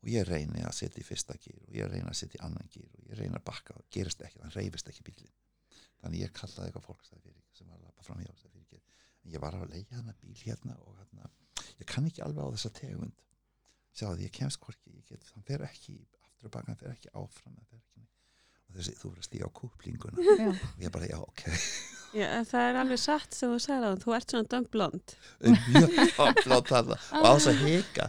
og ég reyni að setja í fyrsta gýr og ég reyni að setja í annan gýr og ég reyni að bakka og gerist ekki, hann reyfist ekki bílinn þannig ég kallaði eitthvað fólk sagði fyrir, sem var að lappa fram hjá sagði fyrir ekki, en ég var að leiða hana bíl hérna og hérna, ég kann ekki alveg á þessa tegund. Sjáðu, ég kemst hvorki, ég get, hann fer ekki aftur og baka, hann fer ekki áfram hann fer ekki, og þessi, þú verður að stíga á kúplinguna. Já, og ég bara, já, ok. Já, það er alveg satt sem þú sagði á þú ert svona döngblond. og á þess að hika.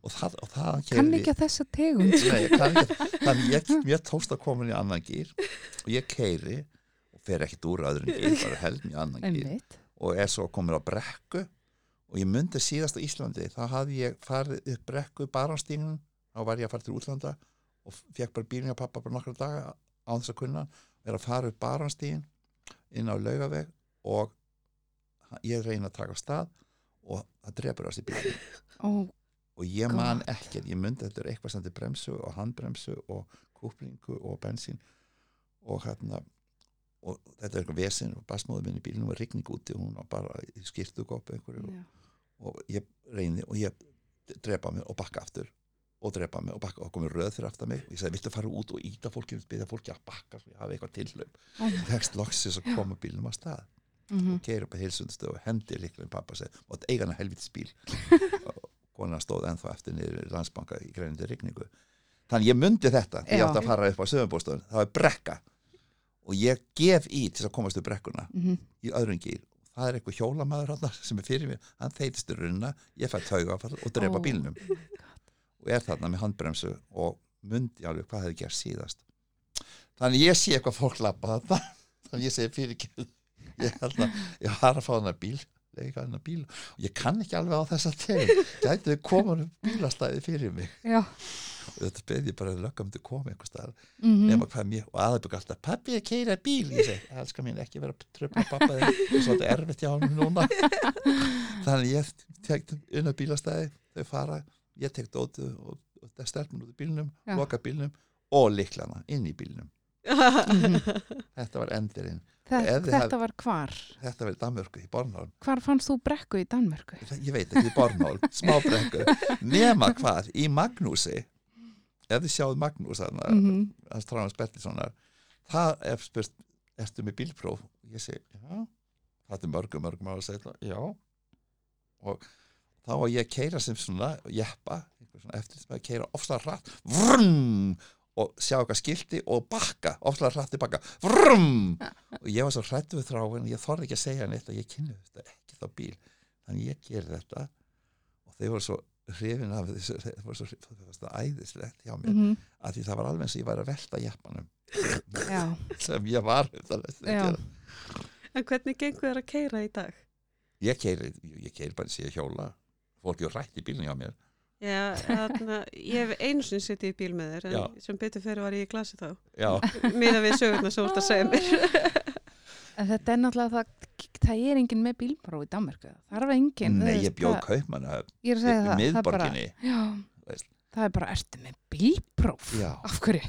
Og það, og það kann ekki að þessa tegund. Nei, ég kann ekki, þannig ég, mér tókst að koma inn í annan gýr og ég keiri og fer ekkit úr öðrun gýr, bara held mér í annan gýr og er svo komin á brekku. Og ég myndi síðast á Íslandi þá hafði ég farið upp brekku baránstígnum, þá var ég að fara til útlanda og fekk bara bílinn hjá pappa bara nokkra daga á þess að kunna er að fara upp baránstígin inn á laugaveg og ég reyna að taka stað og það drefur sig bílinn ó, og ég man ekki, ég myndi þetta er eitthvað sem þetta bremsu og handbremsu og kúplingu og bensín og hérna og þetta er eitthvað vesinn og basmóður minn í bílunum var rigning úti og hún var bara skýrtu gópi einhverju já, og ég reyni og ég drepa mig og bakka aftur og drepa mig og bakka og komið röð fyrir aftan mig. Og ég sagði, viltu fara út og íta fólki byrja fólki að bakka? Svo ég hafi eitthvað tilhlaup. Ó, fegst loksis að koma bílunum á stað. Mhm, og keir upp að heilsundastöð og hendi líklega pappa og segi, og þetta eigana helvitis bíl. Og kona stóð ennþá eftir niður í landsbanka í greinandi rigningu. Þannig ég myndi þetta, því ég átti að fara upp á sögumbústofun, það var brekka. Og ég gef í til að komast upp brekkuna mhm, í öðrum gýr það er eitthvað hjólamæður sem er fyrir mér. Hann þeitist í runna, ég fæ taugafall og drepa Ó. bílnum og er þarna með handbremsu og myndi alveg hvað hefði gert síðast. Þannig ég sé eitthvað fólk lappa þarna. Þannig ég segi fyrir ekki ég held að ég har að fá þarna bíl og ég kann ekki alveg á þessa tegum gætu við komin um bílastæði fyrir mig? Já. Og þetta beði ég bara löggum til að koma einhver staðar. Mhm, nema hvað mér og aðeins alltaf pappi að keira bíl ég segi, elskar mín ekki vera að tröfla pappa þig þetta er erfitt hjá hann núna. Þannig ég tek inn á bílastæði þau fara, ég tek dótið og, og það stelpun út í bílnum Já. loka bílnum og liklana inn í bílnum. Þetta var þið þetta var hvar? Þetta var í Danmörku í Bornholm. Hvar fannst þú brekku í Danmörku? Ég veit ekki í Bornholm, smábrekku nema hvað, í Magnúsi ef þið sjáðu Magnús þarna, mhm, hans Tráðans Bertilssonar það er spurt, ertu með bílpróf? Ég segi, já. Það er mörgum, mörgum á að segja já. Og þá var ég að keira sem svona, jeppa svona eftir sem að keira ofslega hratt vrrum, og sjá eitthvað skilti og bakka, ofslega hratt tilbaka vrrum, og ég var svo hrættu við þráin og ég þorði ekki að segja neitt að ég kynni þetta ekki þá bíl, þannig ég geri þetta og þeir voru svo hrifin af þessu, það var svo, æðislegt hjá mér mhm, að því það var alveg eins og ég væri að velta jeppanum sem ég var. En hvernig gengur þér að keira í dag? ég keiri, ég keiri bara síðan hjóla fólki er rætt í bílinn hjá mér Já, þarna, ég hef einu sinni sittið í bíl með þér en Já. sem betur fyrir var ég í glasi þá já, miða við sögurnar sem þú ert að segja mér En þetta er náttúrulega það, það er enginn með bílpróf í Danmarku. Það er enginn. Nei, ég bjóð það- kaupmann Ég að segja það. það er bara, miðborginni. Það er bara, ertu með bílpróf? Já. Af hverju?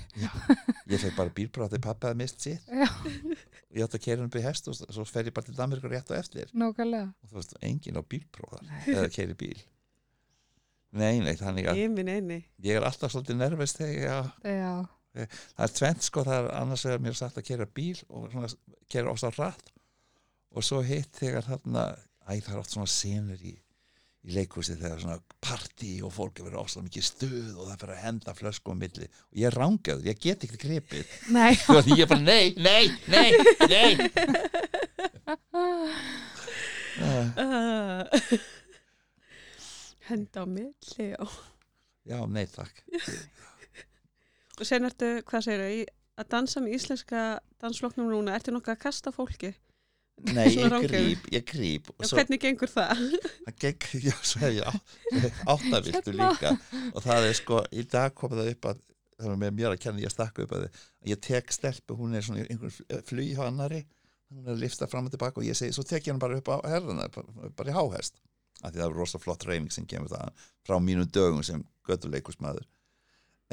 ég fekk bara bílbróð þegar pappi hafði mist sitt Já, og ég átti að hann upp í hest og svo fer ég bara til Danmarkur rétt og eftir nákvæmlega. og þú veist, enginn á bílbróðar eða keri bíl nei, nei, þannig að Ég minn einni. ég er alltaf svolítið nervist þegar ég, Já, það er tvent sko, það er annars vegar mér er sagt að kera bíl og svona, kera ósá rætt og svo hitt þegar þarna æ, það er oft svona senur í í leikhúsi þegar svona partí og fólk er verið ósá mikið stuð og það fyrir að henda flösku á milli og ég er rángaður, ég get ekki gripið nei. og því ég bara nei, nei, nei, nei henda á milli og, já, nei, takk og sen ertu, hvað segir að dansa með íslenska dansflokknum núna, ertu nokkuð að kasta fólki? Nei, ég gríp, ég gríp og svo, hvernig gengur það? það gegn, já, svo hef ég áttaviltu líka. Og það er sko, í dag kom það upp að það er með mér að kenna, ég stakka upp að þið ég tek stelpu, hún er svona einhvern flug hjá annari, hún er að lifta fram og tilbaka og ég segi, svo tek ég hann bara upp á herðuna bara, í háhest, af því það er rosa flott reyning sem kemur það frá mínum dögum sem göttuleikusmaður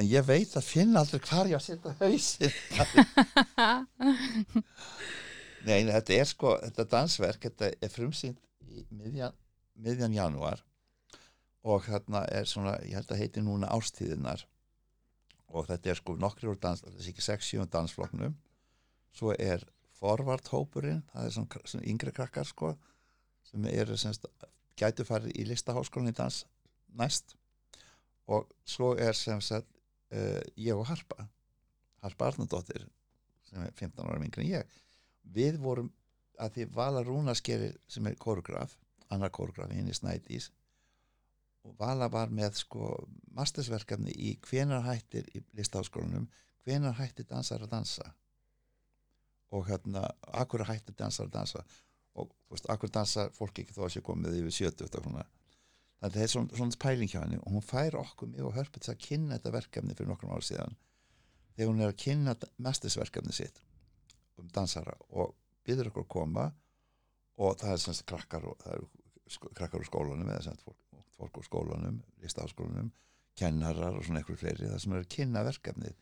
en ég veit að finna aldrei hvar ég að setja hausin Nei, þetta er sko, þetta dansverk, þetta er frumsýnt í miðjan, miðjan janúar og þarna er svona, ég held að heiti núna ástíðinar og þetta er sko nokkri úr dans, þetta er ekki 6-7 dansflokknum, svo er forvarthópurinn, það er svona, svona yngri krakkar sko, sem eru semst, gætu farið í listaháskólinni dans næst. Og svo er sem sagt uh, ég og Harpa Harpa Arnardóttir sem er 15 ára yngri en ég við vorum að því Vala Rúnaskeri sem er koreograf, annar koreograf hinn í Snædís og Vala var með sko mastersverkefni í hvenar hættir í listaháskólanum hvenar hættir dansar að dansa? Og hérna akkur hættir dansar að dansa? Og veist, akkur dansa fólk ekki þó að sé komið yfir 70 og svona þannig að það er svona, svona pæling hjá henni. Og hún fær okkur mig og hörpið til að kynna þetta verkefni fyrir nokkrum ára síðan. Þegar hún er að kynna mestisverkefni sitt um dansara og byður okkur að koma og það er semst krakkar og eru sko, krakkar úr skólanum eða semst fólk, fólk úr skólanum, listaháskólanum kennarar og svona eitthvað fleiri það sem er að kynna verkefnið.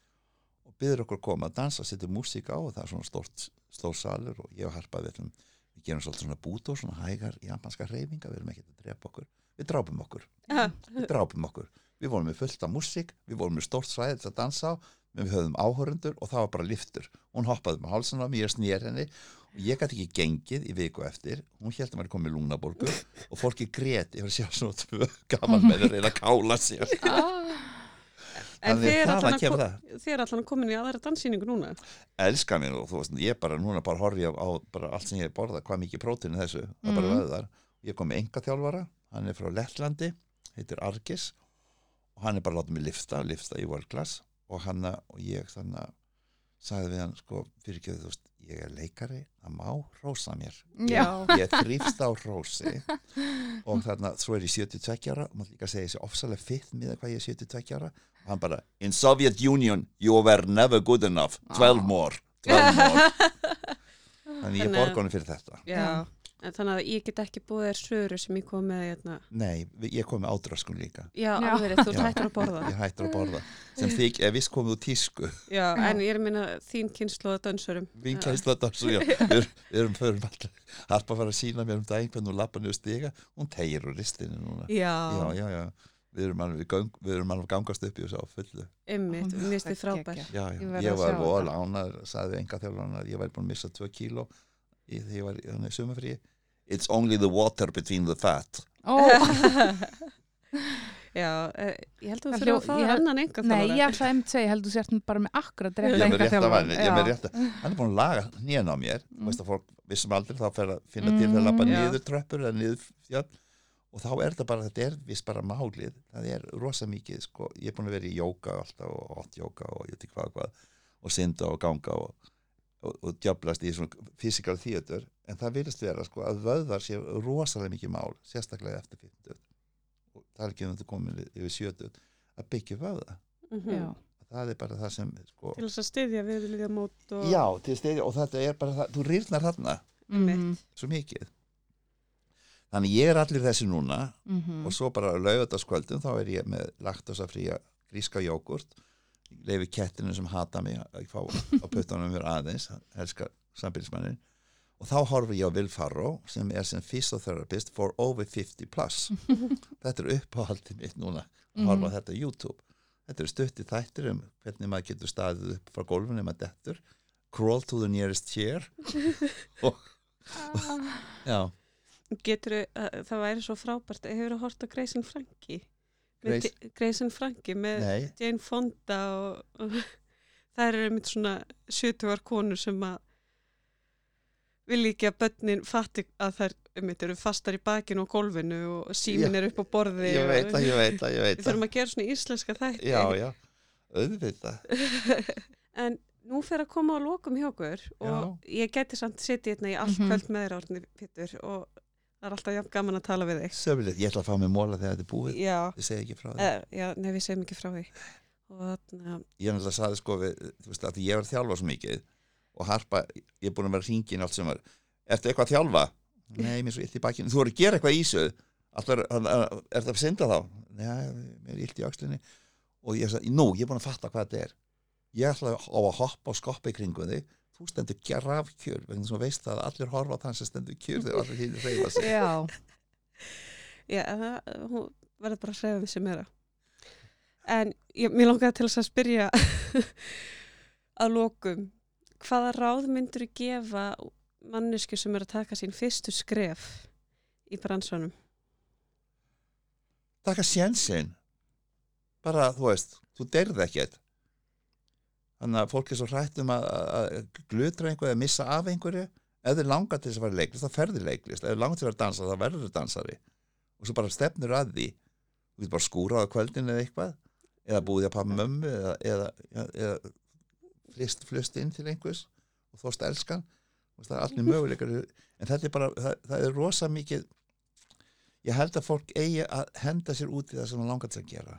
Og byður okkur að koma að dansa, setja músík á og það er svona stort, stór salur og ég og Harpa við, við gerum svolítið svona bút og svona hægar japanska reyfinga, við erum ekki að drepa okkur við drápum okkur, við drápum okkur. Við vorum með fullt af músík, við vorum með stórt svæði til að dansa á, við höfðum áhörundur og það var bara liftur, hún hoppaði með hálsan á mér, ég snýr henni og ég gæti ekki gengið í viku eftir hún held að maður komið lungnaborgu og fólki grét yfir að sjá svona tvö gaman með að reyna að kála sér En Þannig þið er allan að kemur ko- það. þið allan komin í aðra danssýningu núna. elska mér og þú veist, ég bara núna bara horfi á, á bara allt sem ég hef borðað, hvað mikið prótín er þessu, það er bara Mhm. vöðar ég kom með enga þjálfara, hann er frá Lettlandi heitir Argis og hann er bara látið mig lifta, lifta í world class og hann og ég þannig að sagði við hann, sko, fyrir ekki þú veist, ég er leikari, það má rósa mér. Já. ég þrýfst á rósi og þarna, svo er ég 72 ára og maður líka að segja þessi ofsalega fitt með hvað ég er 72 ára. Og hann bara, in Soviet Union you were never good enough. 12 more, 12 more. Þannig ég Þannig að- borga honum fyrir þetta. Já. En þannig að ég get ekki búið þér söru sem ég kom með hérna. nei, við- ég kom með ádraskun líka Já, Já. alveg þú hættur að borða. ég hættur að borða sem þig, ef við komum úr tísku Já, en ég er að minna þín kynslu að dansurum. mín kæsla dansu, já, við, erum- við erum förum alltaf, harpa að fara að sína mér um daginn hvernig hún lappa niður stiga, hún tegir úr ristinu núna Já, já, já, já við erum alveg, við göng, við erum alveg að gangast upp í þessu á fullu ymmit, Ó, mér finnst þið það frábær. já, já. Ég ég var sjá vol þetta. ánað sagði enga þjálfan að ég væri búin að missa 2 kíló í því ég var í þannig sumafrí it's only the water between the fat. Ó, Já, eh, ég held að Það þú þurfa að fá ég- annan enga nei, ég ætla að einmitt segja, ég held þú sért bara með akkurat að engaþjálfara. væri ég er með rétt að hann er búin að laga nýjan á mér. Mm. veist að fólk vissum aldrei þá fer að finna til Mm, þegar að lappa já. niður tröppur eða niður fjöll. Og þá er þetta bara, þetta er viss bara málið. Það er rosa mikið, sko. Ég er búin að vera í jóka alltaf og hot jóka og ég veit ekki hvað. Og synda og ganga og, og, og djöblast í svona fysikal þýjötur en það vilist vera sko að vöðvar séu rosalega mikið mál, sérstaklega eftir 50 og það er ekki um þetta komin yfir 70 að byggja vöða Mhm. Já. það er bara það sem sko, Til þess að styðja við líka mót og... já, til stegi og þetta er bara það, þú rýrnar þarna. Mhm, svo mikið. Þannig ég er allir þessi núna mhm. og svo bara laugardagskvöldum þá er ég með laktosafría gríska jógurt leifi kettinu sem hata mig að fá á puttunum mér aðeins helska sambilsmannin og þá horfum ég á Will Farrow sem er sem physiotherapist for over 50 plus. Þetta er uppáhaldið mitt núna að horfa á þetta á YouTube. Þetta eru stutti þættir um hvernig maður getur staðið upp frá gólfunni maður dettur. Crawl to the nearest chair. Og já, Getur það væri svo frábært, hefur þú hort á Grayson Frankie? Grayson Frankie með nei. Jane Fonda og, og það eru einmitt svona 70 konur sem að vilja ekki að börnin fatti að þær einmitt eru fastar í bakinu og gólfinu og símin Já. er upp á borði ég veit það, ég veit það, við þurfum að gera svona íslenska þætti. Já, já, auðvitað. En nú fer að koma á lokum hjá okkur og ég geti samt setið hérna í allt Mhm. kvöld með þér árni Pétur og það er alltaf jafn gaman að tala við þig. Söfulegt, ég ætla að fá mig móla þegar þetta er búið. Já, Þið segja ekki frá því. Eh, já, nei við segjum ekki frá því. Og Ég er náttúrulega saði sko við, þú veist, að ég var að þjálfa svo mikið og Harpa, ég er búin að vera hringin allt sem var. Ertu eitthvað að þjálfa? Nei, mér er svo illt í bakkinu Þú voru að gera eitthvað í þessu. Allar, Er það að synda þá? Nei, mér er illt í öxlinni. Og ég sagði, nú, ég að að Þú stendur graf kjör vegna sem þú veist að allir horfa á þann sem stendur kjör þegar allir hinn reyfa sig Já, Já, það, hún verður bara að við sem meira. En ég, mér langaði til þess að spyrja að lokum, hvaða ráð myndur þú gefa mannesku sem er að taka sín fyrstu skref í bransanum? taka sjensin bara, þú veist, þú deyrð ekkert þannig að fólk er svo hrætt um að, að glutra einhverju eða missa af einhverju. Ef þið langar til þess að í leiklist, þá ferði leiklist. Ef þið langar til að vera dansa, þá verður þið dansari. Og svo bara stefnur að því. Þú getur bara skúrað á kvöldin eða eitthvað. Eða búið að pappa mömmu eða, eða, eða, flist, flust inn til einhvers og þóst elskan. Veist, það er allir möguleikar. En þetta er bara, það, það er rosa mikið ég held að fólk eigi að henda sér út í það sem það langar til að gera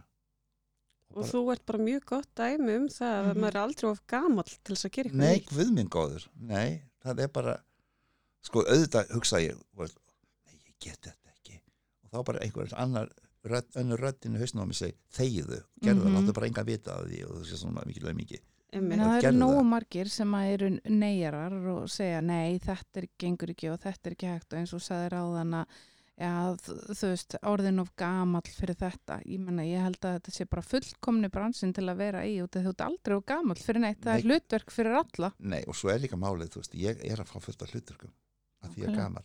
Og þú ert bara mjög gott dæmi um það að Mhm. maður er aldrei of gamall til þess að gera eitthvað Nei, guð minn góður, nei, það er bara, sko, auðvitað hugsa ég, nei, ég get þetta ekki. Og þá bara einhver annar, rödd, önnur röddinu hausnum á mig segi, þegiðu, gerðu það, Mhm. láttu bara enga vita af því og þú sé svona mikilvæg mikið. En það eru nógu margir sem að eru neyjarar og segja nei, þetta er gengur ekki og þetta er ekki hægt og eins og sagði ráðan að þ- þú veist, orðin of gamall fyrir þetta. Ég menna, ég held að þetta sé bara fullkomni bransin til að vera í og þú ert aldrei of gamall fyrir neitt. Það er Nei. hlutverk fyrir alla. Nei, og svo er líka málið, þú veist, ég er að fá fullt af hluturkum, af því ég er Nákvæmlega. gamal.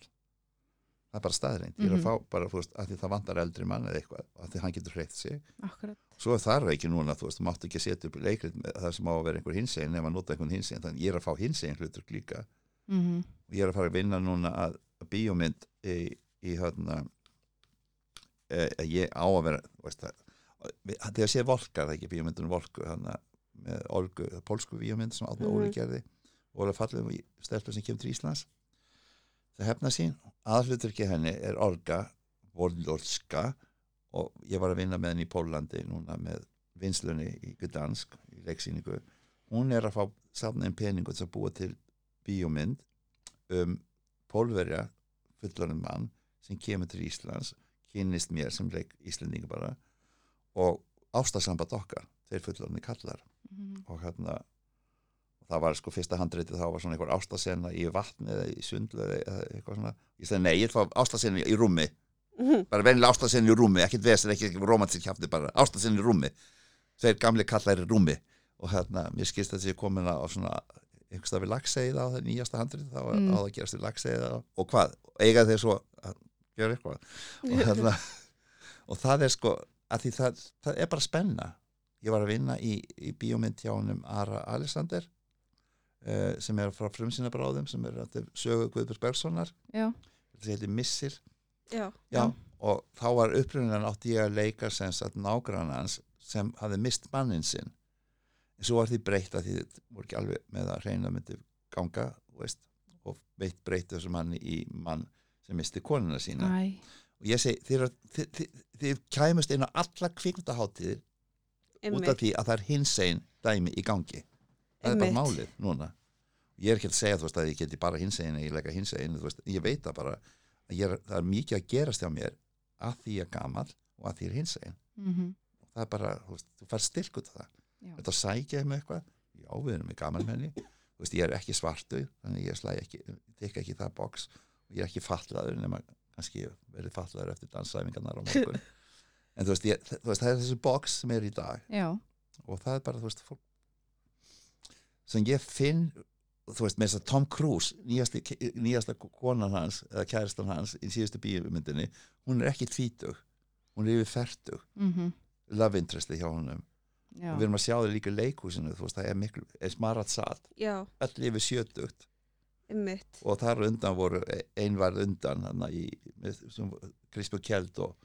Það er bara staðreind, ég er að Mhm. fá bara, þú veist, af því það vantar eldri mann eða eitthvað, af því hann getur hreitt sig. Akkurat. Svo er það ekki núna, þú veist, þú máttu ekki setja upp leikrið með það sem á að vera einhver hinsegin ef að nota einhvern hinsegin, þannig ég er að fá hinsegin hlutur líka. Mm og ég er að fara að vinna núna að, að bíómynd í, í hérna e, e, ég á að vera veist þegar sé Volkar, það er ekki bíómyndunum Volku hana, með Olgu, pólsku bíómynd sem Átna Mhm. Óli gerði og er að falla um í stelpur sem kemur til Íslands það hefna sín aðhlutur ekki henni er Olga Volorska og ég var að vinna með henni í Pólandi núna með vinslunni í Gdansk í leiksýningu hún er að fá safna einn peningu til að búa til bíómynd um pólverja fullorinn mann sem kemur til Íslands kynnist mér sem leik Íslendinga bara og ástasamband okkar þeir fullorinn kallar Mhm. og hérna það var sko fyrsta handreitið þá var svona einhver ástasenna í vatni eða í sundlu eða eitthvað svona ég sagði nei, ég ætla að fá ástasenna í rúmi Mhm. bara vennilega ástasenna í rúmi, ekkert vesir, ekki romantík kjafti bara, ástasenna í rúmi þeir gamli kallar í rúmi og hérna, mér skilst að þessi komin á svona einhverstað við lagsegið á það nýjasta handrið þá Mm. á það að gerast við lagsegið og hvað, eiga þeir svo að gera eitthvað. Og, hérna, og það er sko að því það, það er bara spenna. Ég var að vinna í, í bíómynd hjá honum Ara Alexander uh, sem er frá frumsýna bráðum sem er þetta sögu Guðbjörg Bergsonar þetta heitir Missir. Já, Já, og þá var upprunan átti ég að leika sem sagt nágrannans sem hafði mist mannin sinn. En svo var því breytt að því þið voru ekki alveg með að reyna myndi ganga veist, og veitt breytt þessu manni í mann sem misti konuna sína. Æ, og ég segi, þið, þið, þið, þið kæmust inn á alla kvikmyndaháttíðir út af því að það er hins einn dæmi í gangi. Það er bara Einmitt. málið núna. Ég er ekki að segja þú veist að ég geti bara hins einn ég leika hins einn, ég veit það bara er, það er mikið að gerast hjá mér að því ég er gamal og að því ég er hins einn Mhm. það er bara, þú veist, þú fær styrk út af það. Já. þetta sækja um eitthvað. Já, við erum með gamalmenni. Þú veist, ég er ekki svartu þannig ég slæ ekki, tek ekki það og ég er ekki fatlaður nema kannski verið fatlaður eftir dansæfingarnar á morgun. En þú veist, ég, þú veist, það er þessi box sem er í dag. Já, og það er bara, þú veist, fólk sem ég finn þú veist, með þess að Tom Cruise nýjasta, nýjasta konan hans eða kæristan hans í síðustu bíumyndinni hún er ekki tvítug, hún er yfir fertug. Mhm, love interesti hjá honum. Já, og við erum að sjá það líka í leikhúsinu þú veist, það er miklu, er smarat satt Já, öll yfir sjötugt einmitt. og þar undan voru einvarð undan í Krispu Kjeld og,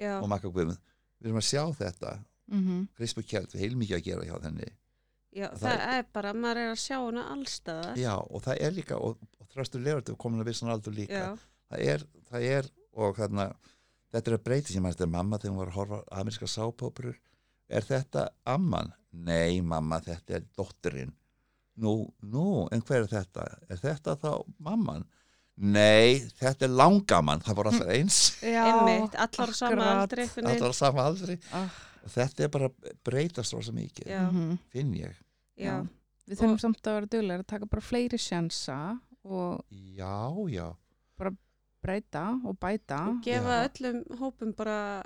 og Makka Guðmund. Við erum að sjá þetta. Mhm, Krispu Kjeld, við heilmikið að gera hjá þenni. Já það það, er bara, maður er að sjá hana allstaðar. já, og það er líka og, og þröstur Levertu komin að vissan aldur líka. Það er, það er og þarna, þetta er að breyti sem þetta er mamma þegar hún var að horfa ameríska sápóperur. Er þetta amman? Nei mamma, þetta er dótturinn nú, nú, en hver er þetta? Er þetta þá mamman? Nei, þetta er langamann það voru alltaf eins. Já einmitt, allar sama aldri. á sama aldri. Ah, þetta er bara breytast rosa mikið Já, mhm, finn ég. Já, Við þurfum Og- samt að vera duglega að taka bara fleiri sjansa og já, já, breyta og bæta. Og gefa Já. öllum hópum bara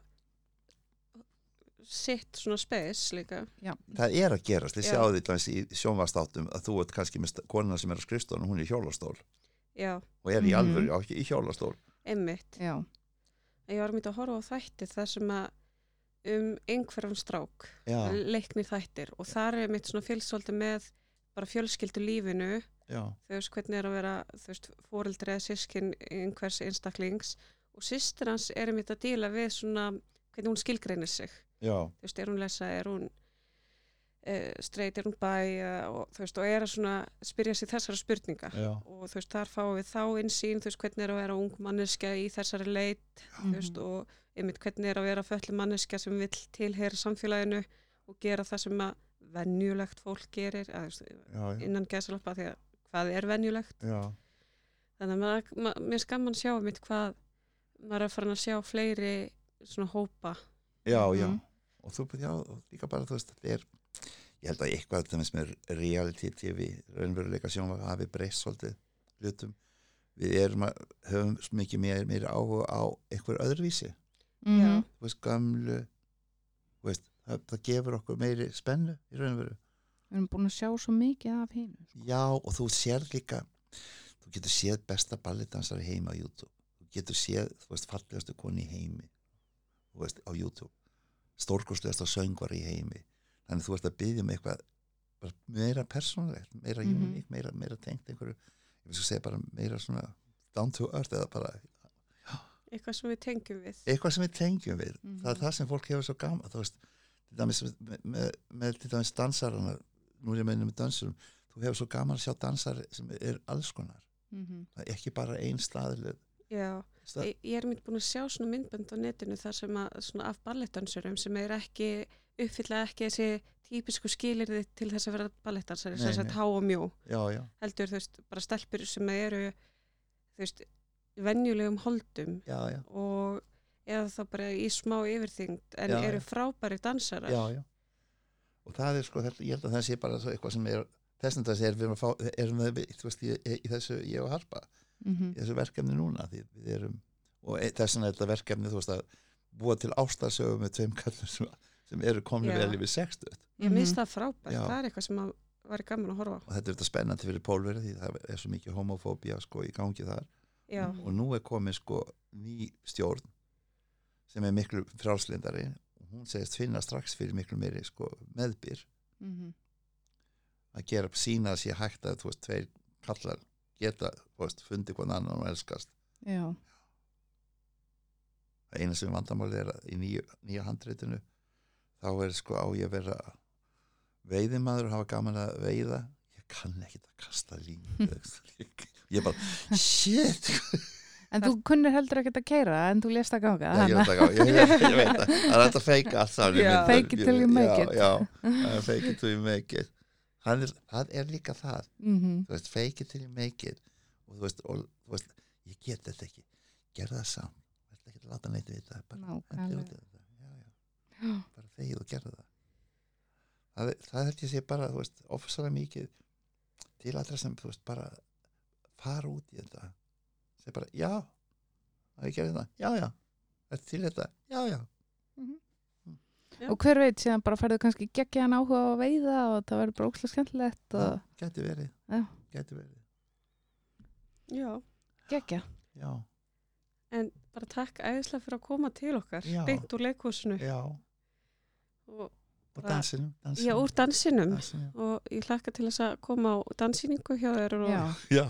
sitt svona spes líka. það er að gerast þið Já. sjáðu því í sjónvastáttum að þú ert kannski með konuna sem er á skrifstónu hún er í hjólastól. Já, og er í Mhm. alvöru á, í hjólastól. Einmitt. Já, Ég var myndið að horfa á þætti þar sem að um einhverjum strák, já, leikni þættir. Og þar er mitt svona fjölsóldi með bara fjölskyldu lífinu. Já, þú veist hvernig er að vera þú veist fóreldri eða sískin einhvers einstaklings. Og systir hans er mitt að díla við svona hvernig hún skilgreinir sig já, þú veist er hún lesa, er hún uh, streit, er hún bæ uh, og þú veist og er að svona spyrja sig þessara spurninga. Já, og þú veist þar fáum við þá insýn þú veist hvernig er að vera ung manneskja í þessari leit þú veist, Mhm. og einmitt hvernig er að vera föllu manneskja sem vill tilheyra samfélaginu og gera það sem að venjulegt fólk gerir að, þú veist, já, já, innan gæsalappa því að hvað er venjulegt? Já, þannig að mér skamman sjá mitt hvað maður er að fara að sjá fleiri svona hópa já, já. Mhm. og þú, já, og líka bara þú veist, þetta er ég held að eitthvað þetta með reality tv, raunveruleika sjónvar hafi breyst svolítið hlutum. Við erum að, höfum mikið meira, meira áhuga á eitthvað öðruvísi. Mhm, þú veist, gamlu þú veist, það, það gefur okkur meiri spennu í raunveru Við erum búin að sjá svo mikið af hinn Já, og þú sér líka þú getur séð besta balletdansar heima á YouTube. Þú getur séð, þú veist, fallegastu koni í heimi veist, á YouTube. Stórkostlegasta söngvar í heimi. Þannig þú ert að byggja um eitthvað meira persónlegt, meira Mhm. uník meira, meira tengt einhverju. Bara meira svona down to earth eða bara eitthvað sem við tengjum við. Eitthvað sem við tengjum við. Mhm. það er það sem fólk hefur svo gaman þú veist, til dæmis með, með, með til dæmis dansarana nú er ég meina með dansurum þú hefur svo gaman að sjá dansar sem er alls konar. Mhm. það er ekki bara einn staðlið. Já, ég, ég er mynd búin að sjá svona myndbönd á netinu þar sem að svona af ballettdansurum sem er ekki uppfylla ekki þessi típisku skilirði til þess að vera ballettdansari sagt nei. há og mjó. Já, já, heldur þú veist bara stelpur sem eru þú veist venjulegum holdum já, já, og eða þá bara í smá yfirþyngd en eru frábæri dansarar. Já, já. Og það er sko, þetta, ég held að það sé bara eitthvað sem er þess að það sé, erum við að fá erum við, í þessu ég og Harpa Mhm. í þessu verkefni núna því við erum, og e- þess vegna er þetta verkefni þú veist að búa til ástarsögu með tveim kallur sem, sem eru komin Já. vel yfir 60 ég Mhm. minnst það frábært, Já. það er eitthvað sem að var gaman að horfa og þetta er þetta spennandi fyrir pólverið því það er svo mikið homofóbía sko í gangi þar já, Mhm. og nú er komið sko ný stjórn sem er miklu frálslindari og hún segist finna strax fyrir miklu meiri sko meðbyr Mhm. að gera sína að sé hægt að þú veist, tveir kallar geta, veist, fundi hvern annan og elskast Já, eina sem vandamáli er að í nýju, nýja handreitinu þá er sko á ég að vera veiðimaður og hafa gaman að veiða ég kann ekki að kasta línu ég bara, shit En þú kunnir heldur ekkert að keira en þú lést að ganga. Já, ég, ég, ég, ég veit það, það er að feika allt saman í Já. myndum. Fake it till you make it. It till you make it Hann er, það er líka það. Mm þú veist, fake it till you make it. Og þú veist, og, þú veist ég get þetta ekki, gerð það saman þú veist ekki að láta neitt við það bara, þetta. þegið og gerðu það. Það, er- það held ég sé bara, þú veist, ofsalega mikið til allra sem, þú veist, bara fara út í þetta. Segja bara, já. Það er gerðið það, já, já. Er til þetta, já, já Já. Og hver veit, síðan bara færðu kannski geggja hann áhuga á að veiða og það verður bara ókslega skemmtilegt og gæti verið Já. gæti verið, Já. geggja. já, En bara takk æðislega fyrir að koma til okkar, beint úr leikhúsinu já og, og Bara- dansinum, já, dansinum, úr dansinum dansinum. og ég hlakka til þess að koma á dansýningu hjá þér og Já,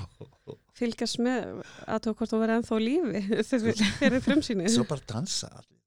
fylgjast með að tók hvort þú verið ennþá lífi þegar fyrir frumsýni. svo bara dansa allir